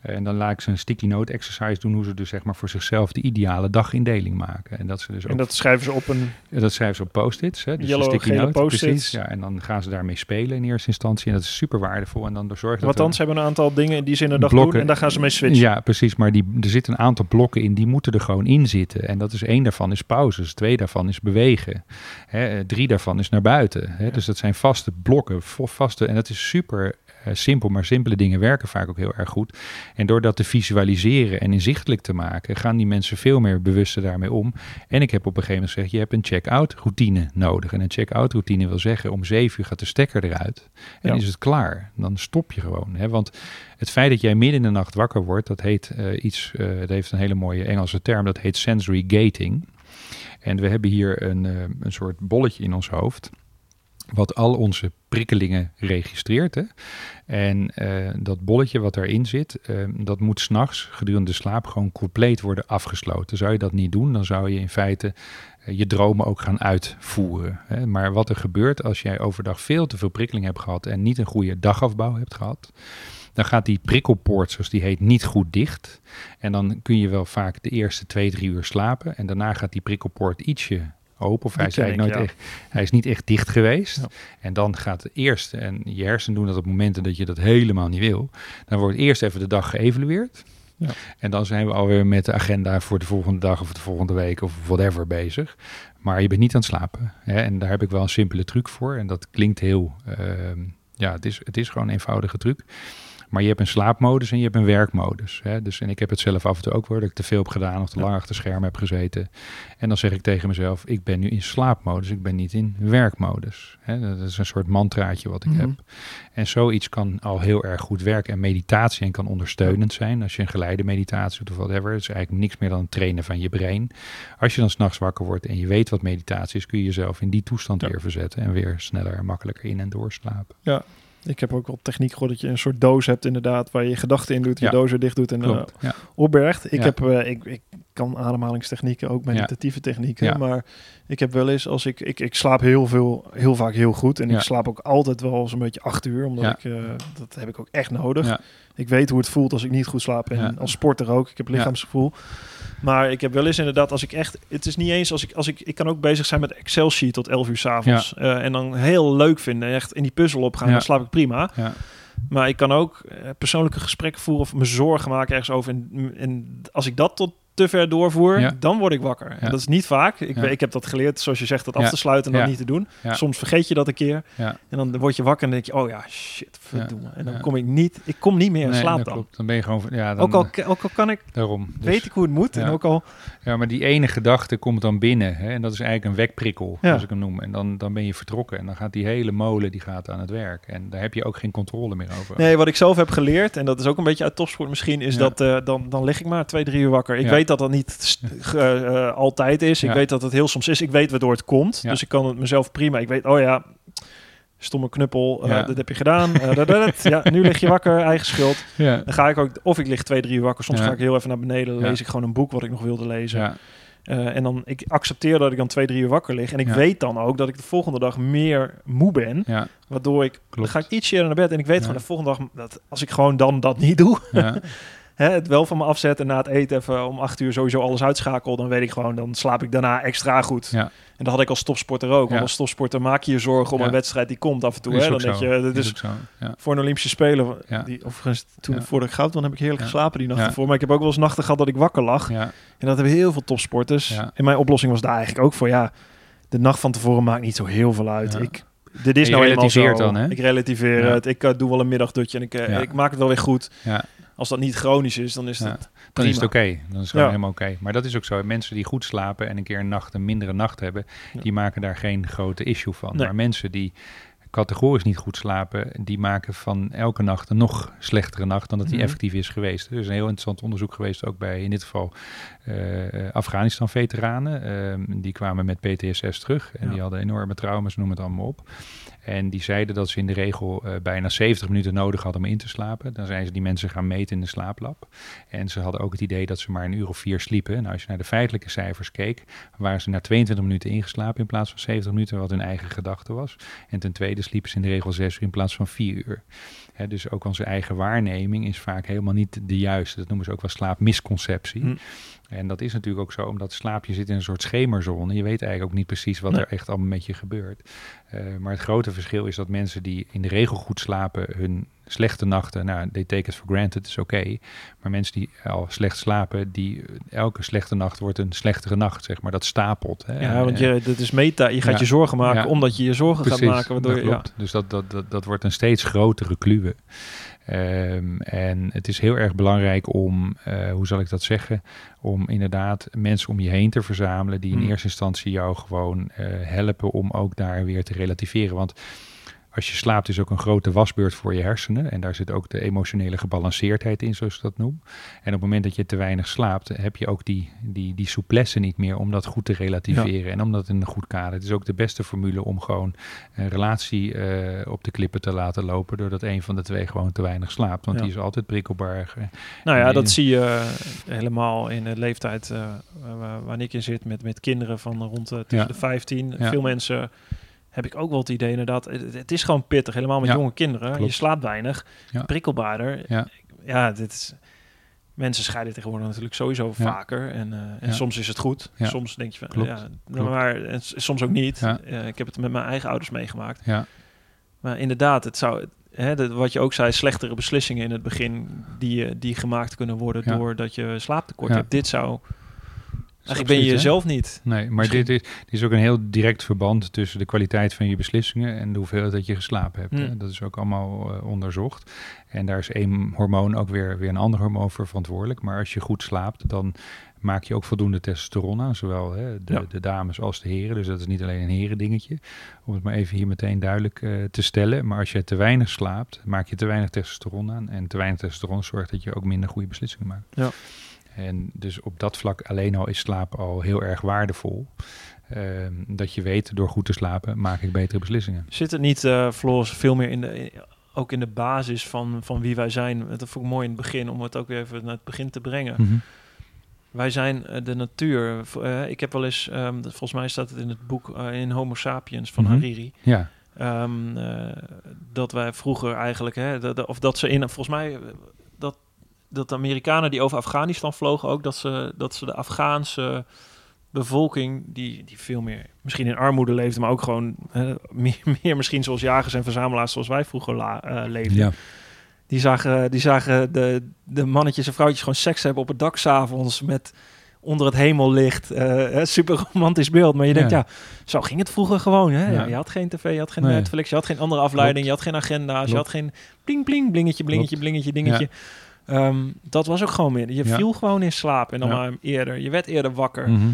En dan laat ik ze een sticky note exercise doen, hoe ze dus zeg maar voor zichzelf de ideale dagindeling maken. En dat ze dus ook, En dat schrijven ze op een... dat schrijven ze op post-its. Hè? Dus Yellow, de sticky note, post-its. precies. Ja, en dan gaan ze daarmee spelen in eerste instantie. En dat is super waardevol. En dan zorg dat Want dan ze hebben een aantal dingen die ze in een dag Blokken. doen en daar gaan ze mee switchen. Ja, precies. Maar die, er zitten een aantal blokken in, die moeten er gewoon in zitten. En dat is één daarvan is pauzes, twee daarvan is bewegen. Hè, eh, drie daarvan is naar buiten. Hè. Ja. Dus dat zijn vaste blokken, vaste. En dat is super simpel, maar simpele dingen werken vaak ook heel erg goed. En door dat te visualiseren en inzichtelijk te maken, gaan die mensen veel meer bewuster daarmee om. En ik heb op een gegeven moment gezegd, je hebt een check-out routine nodig. En een check-out routine wil zeggen, om zeven uur gaat de stekker eruit. En Ja. is het klaar. Dan stop je gewoon. Hè? Want het feit dat jij midden in de nacht wakker wordt, dat heet uh, iets, uh, dat heeft een hele mooie Engelse term, dat heet sensory gating. En we hebben hier een, uh, een soort bolletje in ons hoofd, wat al onze prikkelingen registreert. Hè? En uh, dat bolletje wat daarin zit, uh, dat moet s'nachts gedurende de slaap gewoon compleet worden afgesloten. Zou je dat niet doen, dan zou je in feite uh, je dromen ook gaan uitvoeren. Hè? Maar wat er gebeurt als jij overdag veel te veel prikkeling hebt gehad en niet een goede dagafbouw hebt gehad, dan gaat die prikkelpoort, zoals die heet, niet goed dicht. En dan kun je wel vaak de eerste twee, drie uur slapen. En daarna gaat die prikkelpoort ietsje open. Of hij is, ik, nooit ja. echt, hij is niet echt dicht geweest. Ja. En dan gaat het eerst, en je hersenen doen dat op momenten dat je dat helemaal niet wil. Dan wordt eerst even de dag geëvalueerd. Ja. En dan zijn we alweer met de agenda voor de volgende dag of de volgende week of whatever bezig. Maar je bent niet aan het slapen. Hè? En daar heb ik wel een simpele truc voor. En dat klinkt heel, uh, ja, het is, het is gewoon een eenvoudige truc. Maar je hebt een slaapmodus en je hebt een werkmodus. Hè? Dus, en ik heb het zelf af en toe ook wel, dat ik te veel heb gedaan of te lang achter scherm heb gezeten. En dan zeg ik tegen mezelf, ik ben nu in slaapmodus, ik ben niet in werkmodus. Hè? Dat is een soort mantraatje wat ik Mhm. heb. En zoiets kan al heel erg goed werken. En meditatie en kan ondersteunend zijn. Als je een geleide meditatie doet of whatever. Het is eigenlijk niks meer dan het trainen van je brein. Als je dan s'nachts wakker wordt en je weet wat meditatie is, kun je jezelf in die toestand Ja. weer verzetten. En weer sneller en makkelijker in en doorslapen. Ja, ik heb ook wel techniek gehoord dat je een soort doos hebt inderdaad, waar je je gedachten in doet, je Ja. doos weer dicht doet en uh. Ja. opbergt. Ik Ja. heb, uh, ik, ik kan ademhalingstechnieken, ook meditatieve technieken, maar ik heb wel eens, als ik, ik, ik slaap heel veel, heel vaak heel goed en ik slaap ook altijd wel zo'n beetje acht uur, omdat ik, uh, dat heb ik ook echt nodig. Ik weet hoe het voelt als ik niet goed slaap en als sporter ook, ik heb lichaamsgevoel. Maar ik heb wel eens inderdaad, als ik echt, het is niet eens als ik, als ik, ik kan ook bezig zijn met Excel sheet tot 11 uur s'avonds avonds uh, en dan heel leuk vinden, echt in die puzzel opgaan, dan slaap ik prima. Ja. Maar ik kan ook uh, persoonlijke gesprekken voeren of me zorgen maken ergens over. En, en als ik dat tot te ver doorvoer, Ja. dan word ik wakker. En dat is niet vaak. Ik, ik heb dat geleerd, zoals je zegt, dat af te sluiten en dat niet te doen. Soms vergeet je dat een keer. En dan word je wakker en denk je, oh ja, shit, verdomme. En dan kom ik niet, ik kom niet meer in Nee, slaap dan. klopt. Dan ben je gewoon... Ja, dan, Ook al, ook al kan ik, Daarom. Dus- weet ik hoe het moet. En ook al, Ja, maar die ene gedachte komt dan binnen. Hè? En dat is eigenlijk een wekprikkel, zoals ik hem noem. En dan, dan ben je vertrokken. En dan gaat die hele molen die gaat aan het werk. En daar heb je ook geen controle meer over. nee, wat ik zelf heb geleerd, en dat is ook een beetje uit topsport misschien, is dat eh, dan, dan lig ik maar twee, drie uur wakker. Ik Ja. Weet dat dat niet ge- eh, altijd is. Ik Ja. weet dat het heel soms is. Ik weet waardoor het komt. Ja. Dus ik kan het mezelf prima. Ik weet, oh ja, stomme knuppel, eh, Ja. dat heb je gedaan. Eh, dat, dat, dat. ja, nu lig je wakker, eigen schuld. Ja. Dan ga ik ook, of ik lig twee, drie uur wakker. Soms ga ik heel even naar beneden, lees ik gewoon een boek wat ik nog wilde lezen. Eh, en dan, ik accepteer dat ik dan twee, drie uur wakker lig. En ik weet dan ook dat ik de volgende dag meer moe ben. Waardoor ik, dan ga ik iets eerder naar bed. En ik weet gewoon de volgende dag, dat als ik gewoon dan dat niet doe, Ja. hè, het wel van me afzet en na het eten even om acht uur sowieso alles uitschakel, dan weet ik gewoon, dan slaap ik daarna extra goed. Ja. En dat had ik als topsporter ook. Want als topsporter maak je je zorgen om een wedstrijd die komt af en toe. Hè? Dan zo. je, dat Is voor een Olympische Spelen. Die, overigens, toen voordat ik goud dan heb ik heerlijk geslapen die nacht ervoor. Maar ik heb ook wel eens nachten gehad dat ik wakker lag. Ja. En dat hebben heel veel topsporters. En mijn oplossing was daar eigenlijk ook voor. Ja, de nacht van tevoren maakt niet zo heel veel uit. Ik, dit is nou eenmaal zo. dan, hè? Ik relativeer Ja. het. Ik eh, doe wel een middagdutje en ik, eh, Ja. ik maak het wel weer goed. Ja. Als dat niet chronisch is, dan is Ja. het Dan is het oké. Dan is het gewoon Ja. helemaal oké. Maar dat is ook zo. Mensen die goed slapen en een keer een nacht, een mindere nacht hebben, Ja. die maken daar geen grote issue van. Nee. Maar mensen die categorisch niet goed slapen, die maken van elke nacht een nog slechtere nacht dan dat die Mhm. effectief is geweest. Er is een heel interessant onderzoek geweest, ook bij in dit geval eh, Afghanistan-veteranen. Ehm, die kwamen met PTSS terug en Ja. die hadden enorme trauma's, noem het allemaal op. En die zeiden dat ze in de regel eh, bijna 70 minuten nodig hadden om in te slapen. Dan zijn ze die mensen gaan meten in de slaaplab. En ze hadden ook het idee dat ze maar een uur of vier sliepen. Nou, als je naar de feitelijke cijfers keek, waren ze na 22 minuten ingeslapen in plaats van 70 minuten, wat hun eigen gedachte was. En ten tweede sliepen ze in de regel 6 uur in plaats van 4 uur. Dus ook onze eigen waarneming is vaak helemaal niet de juiste. Dat noemen ze ook wel slaapmisconceptie. Hm. En dat is natuurlijk ook zo, omdat slaap je zit in een soort schemerzone. Je weet eigenlijk ook niet precies wat Nee. er echt allemaal met je gebeurt. Eh, maar het grote verschil is dat mensen die in de regel goed slapen, hun slechte nachten, nou, they take it for granted, is oké. Maar mensen die al slecht slapen, die elke slechte nacht wordt een slechtere nacht, zeg maar. Dat stapelt. Hè. Ja, want je, dat is meta. Je gaat Ja. je zorgen maken Ja. omdat je je zorgen Precies, gaat maken. Waardoor dat je, ja. klopt. Dus dat, dat, dat, dat wordt een steeds grotere kluwe. Ehm, en het is heel erg belangrijk om, eh, hoe zal ik dat zeggen, om inderdaad mensen om je heen te verzamelen die in Hmm. eerste instantie jou gewoon eh, helpen om ook daar weer te relativeren. Want als je slaapt is ook een grote wasbeurt voor je hersenen. En daar zit ook de emotionele gebalanceerdheid in, zoals ik dat noem. En op het moment dat je te weinig slaapt, heb je ook die, die, die souplesse niet meer om dat goed te relativeren. En om dat in een goed kader. Het is ook de beste formule om gewoon een relatie eh, op de klippen te laten lopen. Doordat een van de twee gewoon te weinig slaapt. Want Ja. die is altijd prikkelbaar. Nou ja, dat zie je eh, helemaal in de leeftijd eh, waar, waar ik in zit met, met kinderen van rond eh, tussen Ja. de 15. Ja. Veel mensen heb ik ook wel het idee inderdaad. Het, het is gewoon pittig, helemaal met Ja, jonge kinderen. klopt. Je slaapt weinig, Ja. prikkelbaarder. Ja. ja, dit is... Mensen scheiden tegenwoordig natuurlijk sowieso vaker. En, eh, en soms is het goed. Soms denk je van, Klopt. ja, Klopt. maar en soms ook niet. Ik heb het met mijn eigen ouders meegemaakt. ja, Maar inderdaad, het zou, hè, dat, wat je ook zei, slechtere beslissingen in het begin die, eh, die gemaakt kunnen worden doordat je slaaptekort hebt. Dit zou. Eigenlijk ben je jezelf niet. Nee, maar dit is, dit is ook een heel direct verband tussen de kwaliteit van je beslissingen en de hoeveelheid dat je geslapen hebt. Hmm. Dat is ook allemaal eh, onderzocht. En daar is één hormoon ook weer, weer een ander hormoon voor verantwoordelijk. Maar als je goed slaapt, dan maak je ook voldoende testosteron aan. Zowel hè, de, Ja. de dames als de heren. Dus dat is niet alleen een herendingetje. Om het maar even hier meteen duidelijk eh, te stellen. Maar als je te weinig slaapt, maak je te weinig testosteron aan. En te weinig testosteron zorgt dat je ook minder goede beslissingen maakt. Ja. En dus op dat vlak alleen al is slaap al heel erg waardevol. Ehm, dat je weet, door goed te slapen maak ik betere beslissingen. Zit het niet, Floris, veel meer in de, in- ook in de basis van, van wie wij zijn? Dat vond ik mooi in het begin, om het ook weer even naar het begin te brengen. Mhm. Wij zijn eh, de natuur. Eh, ik heb wel eens, ehm, volgens mij staat het in het boek in Homo sapiens van Mhm. Hariri. Ja, Ehm, eh, dat wij vroeger eigenlijk, hè, of dat ze in, volgens mij, dat, de Amerikanen die over Afghanistan vlogen ook, dat ze, dat ze de Afghaanse bevolking, die, die veel meer misschien in armoede leefde, maar ook gewoon eh, meer, meer misschien zoals jagers en verzamelaars zoals wij vroeger la, eh, leefden. ja. Die zagen, die zagen de, de mannetjes en vrouwtjes gewoon seks hebben op het dak s'avonds met onder het hemellicht. eh, super romantisch beeld. Maar je denkt, Ja. ja, zo ging het vroeger gewoon. Hè? Ja. Je had geen tv, je had geen Nee. Netflix, je had geen andere afleiding, Klopt. je had geen agenda's, je had geen bling bling, blingetje, blingetje, Klopt. blingetje, dingetje. Ehm, dat was ook gewoon meer. Je Ja. viel gewoon in slaap en dan Ja. maar eerder. Je werd eerder wakker. Mhm.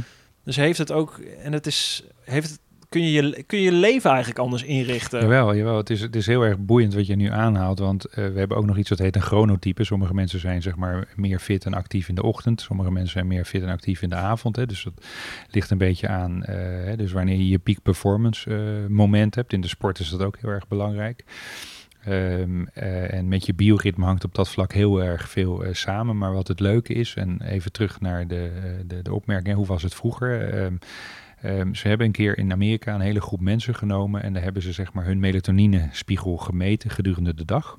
Dus heeft het ook, en het is, heeft het, kun je je, kun je je leven eigenlijk anders inrichten. Jawel, jawel. Het is, het is heel erg boeiend wat je nu aanhaalt. Want eh, we hebben ook nog iets dat heet een chronotype. Sommige mensen zijn zeg maar meer fit en actief in de ochtend. Sommige mensen zijn meer fit en actief in de avond. Hè. Dus dat ligt een beetje aan. eh, hè, dus wanneer je je peak performance eh, moment hebt. In de sport is dat ook heel erg belangrijk. Ehm, eh, en met je bioritme hangt op dat vlak heel erg veel eh, samen. Maar wat het leuke is, en even terug naar de, eh, de, de opmerking, hoe was het vroeger? Ehm, ehm, ze hebben een keer in Amerika een hele groep mensen genomen en daar hebben ze zeg maar hun melatoninespiegel gemeten gedurende de dag.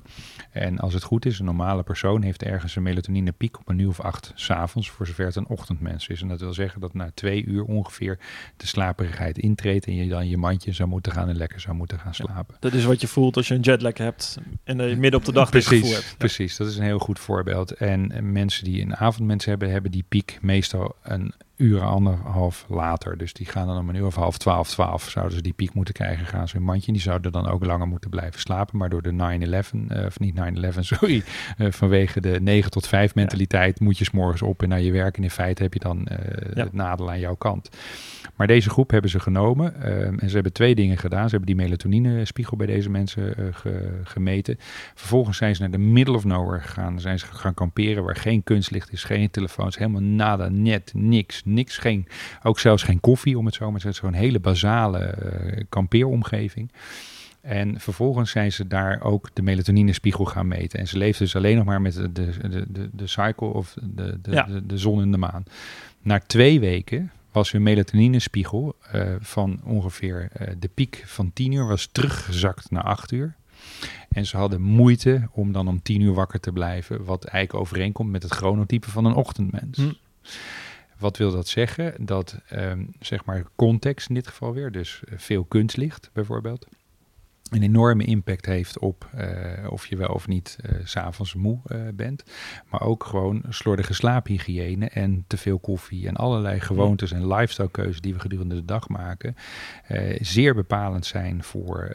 En als het goed is, een normale persoon heeft ergens een melatoninepiek op een uur of acht s'avonds, voor zover het een ochtendmens is. En dat wil zeggen dat na twee uur ongeveer de slaperigheid intreedt en je dan je mandje zou moeten gaan en lekker zou moeten gaan slapen. Dat is wat je voelt als je een jetlag hebt en eh, midden op de dag dit precies, gevoel hebt. Precies, dat is een heel goed voorbeeld. En eh, mensen die een avondmens hebben, hebben die piek meestal een uur, anderhalf later. Dus die gaan dan om een uur of half twaalf, twaalf zouden ze die piek moeten krijgen. Gaan ze in mandje. Die zouden dan ook langer moeten blijven slapen. Maar door de 9-11, eh, of niet 9-11, sorry, eh, vanwege de 9 tot 5 mentaliteit moet je 's morgens op en naar je werk. En in feite heb je dan eh, Ja. het nadeel aan jouw kant. Maar deze groep hebben ze genomen en ze hebben twee dingen gedaan. Ze hebben die melatoninespiegel bij deze mensen ge- gemeten. Vervolgens zijn ze naar de middle of nowhere gegaan. Dan zijn ze gaan kamperen waar geen kunstlicht is, geen telefoons, helemaal nada, net, niks, niks. Geen, ook zelfs geen koffie, om het zo maar te zeggen. Een hele basale eh, kampeeromgeving. En vervolgens zijn ze daar ook de melatoninespiegel gaan meten. En ze leefden dus alleen nog maar met de, de, de, de, cycle of de, de, Ja. de, de zon en de maan. Na twee weken was hun melatoninespiegel eh, van ongeveer eh, de piek van 10 uur was teruggezakt naar 8 uur. En ze hadden moeite om dan om 10 uur wakker te blijven, wat eigenlijk overeenkomt met het chronotype van een ochtendmens. Hm. Wat wil dat zeggen? Dat ehm, zeg maar context in dit geval weer, dus eh, veel kunstlicht bijvoorbeeld, een enorme impact heeft op eh, of je wel of niet eh, s s'avonds moe eh, bent. Maar ook gewoon slordige slaaphygiëne en te veel koffie en allerlei gewoontes en lifestylekeuzes die we gedurende de dag maken. zeer bepalend zijn voor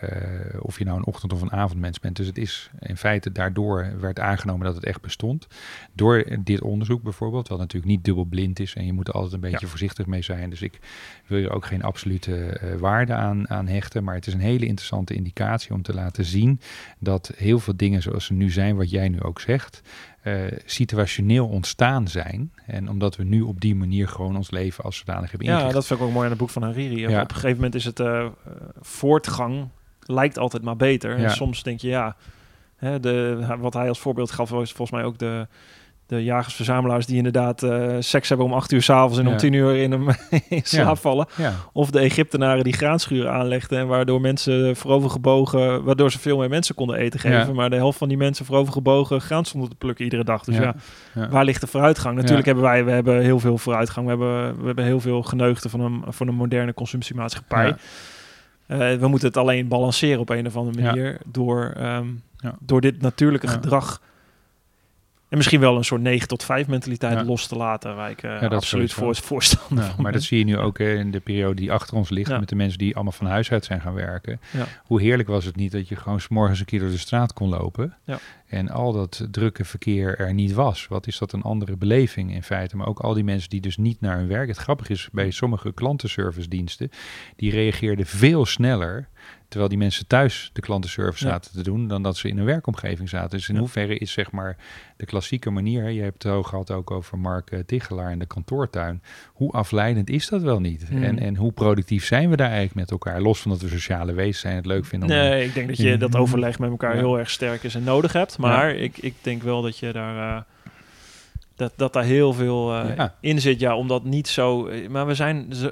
of je nou een ochtend- of een avondmens bent. Dus het is in feite daardoor werd aangenomen dat het echt bestond. Door dit onderzoek bijvoorbeeld, wat natuurlijk niet dubbelblind is en je moet er altijd een beetje voorzichtig mee zijn. Dus ik wil je ook geen absolute waarde aan, aan hechten. Maar het is een hele interessante indicatie om te laten zien dat heel veel dingen zoals ze nu zijn, wat jij nu ook zegt, eh, situationeel ontstaan zijn. En omdat we nu op die manier gewoon ons leven als zodanig hebben Ja, ingericht. dat vind ik ook mooi aan het boek van Hariri. Ja. Op een gegeven moment is het eh, voortgang lijkt altijd maar beter. Ja. En soms denk je, ja, hè, de, wat hij als voorbeeld gaf, was volgens mij ook de, de jagers-verzamelaars die inderdaad eh, seks hebben om acht uur s'avonds en om tien uur in, hem in slaap vallen. Ja, Of de Egyptenaren die graanschuren aanlegden en waardoor mensen voorovergebogen, waardoor ze veel meer mensen konden eten geven, maar de helft van die mensen voorovergebogen graan stonden te plukken iedere dag. Dus ja, waar ligt de vooruitgang? Natuurlijk hebben wij we hebben heel veel vooruitgang. We hebben, we hebben heel veel geneugten van een, van een moderne consumptiemaatschappij. Eh, we moeten het alleen balanceren op een of andere manier door, ehm, Ja. door dit natuurlijke gedrag en misschien wel een soort 9 tot 5 mentaliteit Ja. los te laten, waar ik eh, absoluut voor, voorstander Ja, maar ben. dat zie je nu ook in de periode die achter ons ligt. Met de mensen die allemaal van huis uit zijn gaan werken. Hoe heerlijk was het niet dat je gewoon 's morgens een keer door de straat kon lopen. Ja. En al dat drukke verkeer er niet was. Wat is dat een andere beleving in feite. Maar ook al die mensen die dus niet naar hun werk. Het grappige is bij sommige klantenservice diensten. Die reageerden veel sneller. Terwijl die mensen thuis de klantenservice Ja. zaten te doen. Dan dat ze in een werkomgeving zaten. Dus in Ja. hoeverre is zeg maar de klassieke manier. Je hebt het ook gehad ook over Mark eh, Tichelaar in de kantoortuin. Hoe afleidend is dat wel niet? Mm. En, en hoe productief zijn we daar eigenlijk met elkaar? Los van dat we sociale wezens zijn, het leuk vinden om... Nee, ik denk dat je dat overleg met elkaar Ja. heel erg sterk is en nodig hebt. Maar ik, ik denk wel dat je daar... eh, dat, dat daar heel veel eh, in zit, ja, omdat niet zo... Maar we zijn... Zo,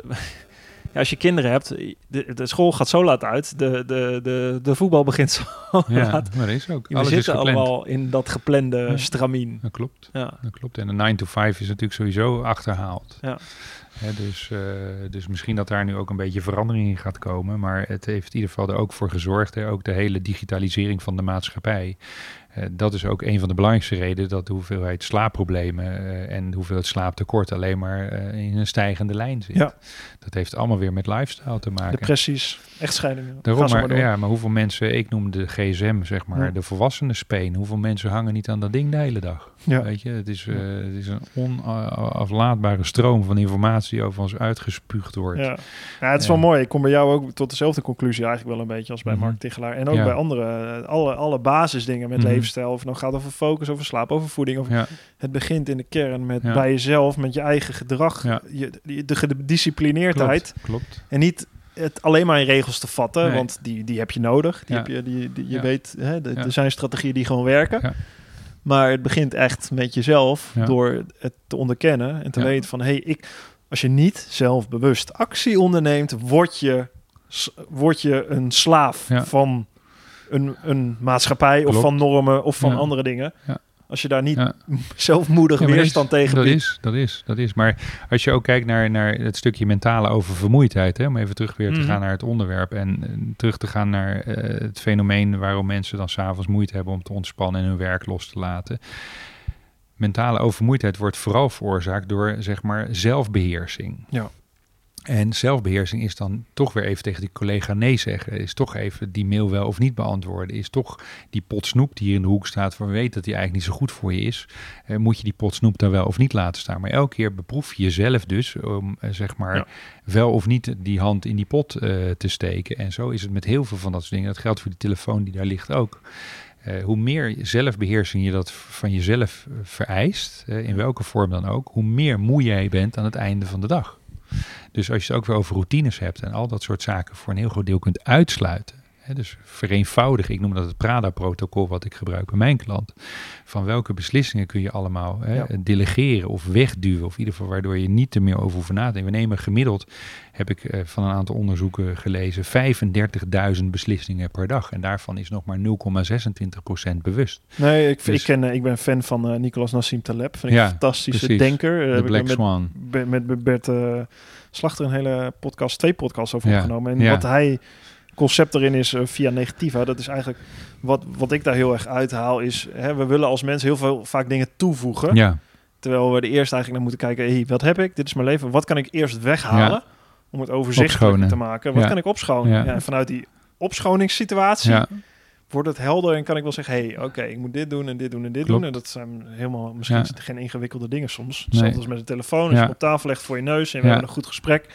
ja, als je kinderen hebt, de, de school gaat zo laat uit, de, de, de, de voetbal begint zo Ja, laat. maar dat is ook. We Alles zitten allemaal in dat geplande Ja. stramien. Dat klopt. Ja. Dat klopt. En de 9 to 5 is natuurlijk sowieso achterhaald. Ja. Dus, eh, dus misschien dat daar nu ook een beetje verandering in gaat komen. Maar het heeft in ieder geval er ook voor gezorgd. Hè, ook de hele digitalisering van de maatschappij. Eh, dat is ook een van de belangrijkste redenen dat de hoeveelheid slaapproblemen uh, en de hoeveelheid slaaptekort alleen maar in een stijgende lijn zit. Ja. Dat heeft allemaal weer met lifestyle te maken. Depressies, echtscheidingen. Daarom, maar, ja, maar hoeveel mensen, ik noem de gsm zeg maar, Ja. de volwassenen speen. Hoeveel mensen hangen niet aan dat ding de hele dag? Ja. Weet je, het is, eh, het is een onaflaatbare stroom van informatie die over ons uitgespuugd wordt. Ja. ja, het is wel mooi. Ik kom bij jou ook tot dezelfde conclusie eigenlijk wel een beetje als bij Mhm. Mark Tichelaar. En ook Ja. bij andere, eh, alle, alle basisdingen met Mhm. levensstijl. Of het nou gaat over focus, over slaap, over voeding. Of Ja, Het begint in de kern met bij jezelf, met je eigen gedrag. Je, de, de gedisciplineerdheid. klopt. klopt. En niet het alleen maar in regels te vatten, Nee. want die, die heb je nodig. Die Ja. heb je, die, die- je Ja. weet, hè, de- Ja. er zijn strategieën die gewoon werken. Ja. Maar het begint echt met jezelf door het te onderkennen en te weten van... Hey, ik, als je niet zelfbewust actie onderneemt, word je, word je een slaaf Ja. van een, een maatschappij of van normen of van Ja. andere dingen. Ja. Als je daar niet Ja. zelfmoedig Ja, weerstand is- tegen dat biedt. is, dat is, dat is. Maar als je ook kijkt naar, naar het stukje mentale oververmoeidheid, hè, om even terug weer te Mhm. gaan naar het onderwerp en eh, terug te gaan naar eh, het fenomeen waarom mensen dan s'avonds moeite hebben om te ontspannen en hun werk los te laten. Mentale oververmoeidheid wordt vooral veroorzaakt door zeg maar zelfbeheersing. Ja. En zelfbeheersing is dan toch weer even tegen die collega nee zeggen. Is toch even die mail wel of niet beantwoorden. Is toch die pot snoep die hier in de hoek staat, van we weten dat die eigenlijk niet zo goed voor je is. Eh, moet je die pot snoep daar wel of niet laten staan. Maar elke keer beproef je jezelf dus om eh, zeg maar Ja. wel of niet die hand in die pot eh, te steken. En zo is het met heel veel van dat soort dingen. Dat geldt voor die telefoon die daar ligt ook. Eh, hoe meer zelfbeheersing je dat van jezelf eh, vereist, eh, in welke vorm dan ook, hoe meer moe jij bent aan het einde van de dag. Dus als je het ook weer over routines hebt en al dat soort zaken voor een heel groot deel kunt uitsluiten. Dus vereenvoudigen, ik noem dat het Prada-protocol wat ik gebruik bij mijn klant. Van welke beslissingen kun je allemaal hè, Ja. delegeren of wegduwen. Of in ieder geval waardoor je niet er meer over hoeft na te denken. We nemen gemiddeld, heb ik eh, van een aantal onderzoeken gelezen, 35.000 beslissingen per dag. En daarvan is nog maar 0,26% bewust. Nee, ik, Dus- ik, ken, eh, ik ben fan van eh, Nicolas Nassim Taleb. Vind ik Ja, een fantastische precies. denker. De heb ik Black met, Swan. Be- met, met Bert Slachter een hele podcast, twee podcasts over Ja, opgenomen. En wat hij concept erin is eh, via negativa, dat is eigenlijk wat, wat ik daar heel erg uithaal, is hè, we willen als mensen heel veel vaak dingen toevoegen. Ja, Terwijl we er eerst eigenlijk naar moeten kijken, hey, wat heb ik? Dit is mijn leven. Wat kan ik eerst weghalen Ja. om het overzichtelijker Opschonen. te maken? Wat kan ik opschonen? En vanuit die opschoningssituatie wordt het helder en kan ik wel zeggen, hey, oké, ik moet dit doen en dit doen en dit Klopt. doen. En dat zijn helemaal, misschien Ja. geen ingewikkelde dingen soms. Nee. Als met de telefoon, als je Ja. op tafel legt voor je neus en we Ja. hebben een goed gesprek.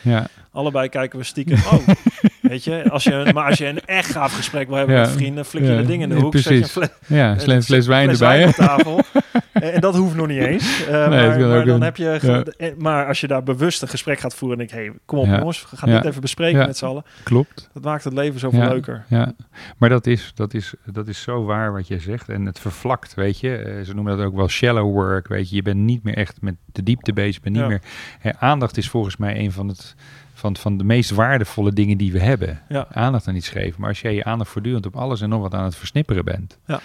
Allebei kijken we stiekem, oh, weet je, als je, maar als je een echt gaaf gesprek wil hebben met vrienden, flik je de ding in de hoek, zet je een precies. fles, ja. Sle- fles wijn erbij. op tafel. en, dat hoeft nog niet eens. Eh, maar, dan heb je, ja. eh, maar als je daar bewust een gesprek gaat voeren en denk, hey, kom op Ja. jongens, we gaan Ja. dit even bespreken met z'n allen. Klopt. Dat maakt het leven zoveel leuker. Ja, maar dat is, dat, is, dat is zo waar wat je zegt. En het vervlakt, weet je. Eh, ze noemen dat ook wel shallow work, weet je. Je bent niet meer echt met de diepte bezig. Je bent niet Ja. meer... Hè, aandacht is volgens mij een van, het, van, van de meest waardevolle dingen die we hebben. Ja. Aandacht aan iets geven. Maar als jij je aandacht voortdurend op alles en nog wat aan het versnipperen bent... Ja.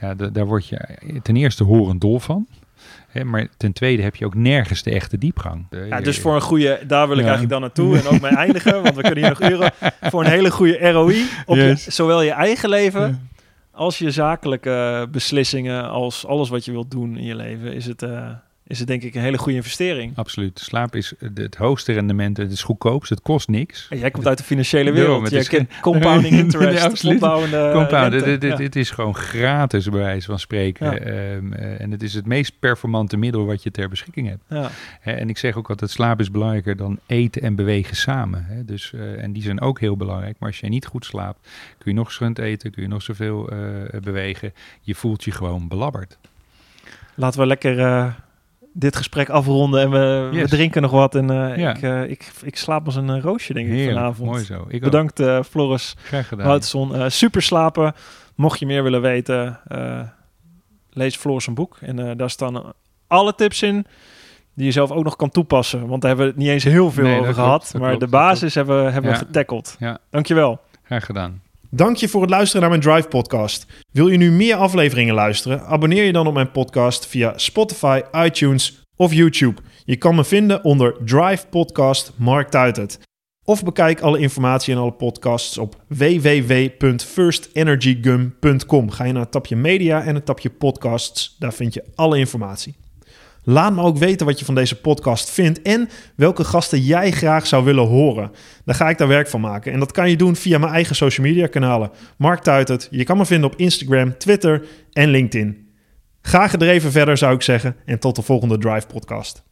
Ja, da- daar word je ten eerste horend dol van. Hè, maar ten tweede heb je ook nergens de echte diepgang. Eh, Ja, dus voor een goede, daar wil ik Ja. eigenlijk dan naartoe en ook mee eindigen, want we kunnen hier nog uren. Voor een hele goede ROI op Yes. je, zowel je eigen leven als je zakelijke beslissingen, als alles wat je wilt doen in je leven, is het, eh, is het denk ik een hele goede investering. Absoluut. Slaap is het hoogste rendement. Het is goedkoopst. Het kost niks. En jij komt uit de financiële wereld. Je kent compounding interest, Ja, absoluut. opbouwende Compound. Dit, dit, is gewoon gratis, bij wijze van spreken. Ja. Ehm, eh, en het is het meest performante middel wat je ter beschikking hebt. Ja. En ik zeg ook altijd, slaap is belangrijker dan eten en bewegen samen. Hè. Dus, eh, en die zijn ook heel belangrijk. Maar als je niet goed slaapt, kun je nog schund eten, kun je nog zoveel eh, bewegen. Je voelt je gewoon belabberd. Laten we lekker dit gesprek afronden en we, we drinken nog wat. En eh, Ja. ik, eh, ik, ik slaap als een eh, roosje, denk ik, Heerlijk, vanavond. mooi zo. Ik. Bedankt, eh, Floris. Graag gedaan. Wouterson. Eh, super slapen. Mocht je meer willen weten, lees Floris een boek. En daar staan alle tips in die je zelf ook nog kan toepassen. Want daar hebben we het niet eens heel veel Nee, over gehad. maar klopt, de basis hebben, we- hebben we Ja. getackeld. Ja. Dankjewel. Graag gedaan. Dank je voor het luisteren naar mijn Drive podcast. Wil je nu meer afleveringen luisteren? Abonneer je dan op mijn podcast via Spotify, iTunes of YouTube. Je kan me vinden onder Drive Podcast Mark Tuitert. Of bekijk alle informatie en alle podcasts op www.firstenergygum.com. Ga je naar het tapje media en het tapje podcasts. Daar vind je alle informatie. Laat me ook weten wat je van deze podcast vindt en welke gasten jij graag zou willen horen. Dan ga ik daar werk van maken. En dat kan je doen via mijn eigen social media kanalen. Mark Tuitert. Je kan me vinden op Instagram, Twitter en LinkedIn. Ga gedreven verder zou ik zeggen en tot de volgende Drive podcast.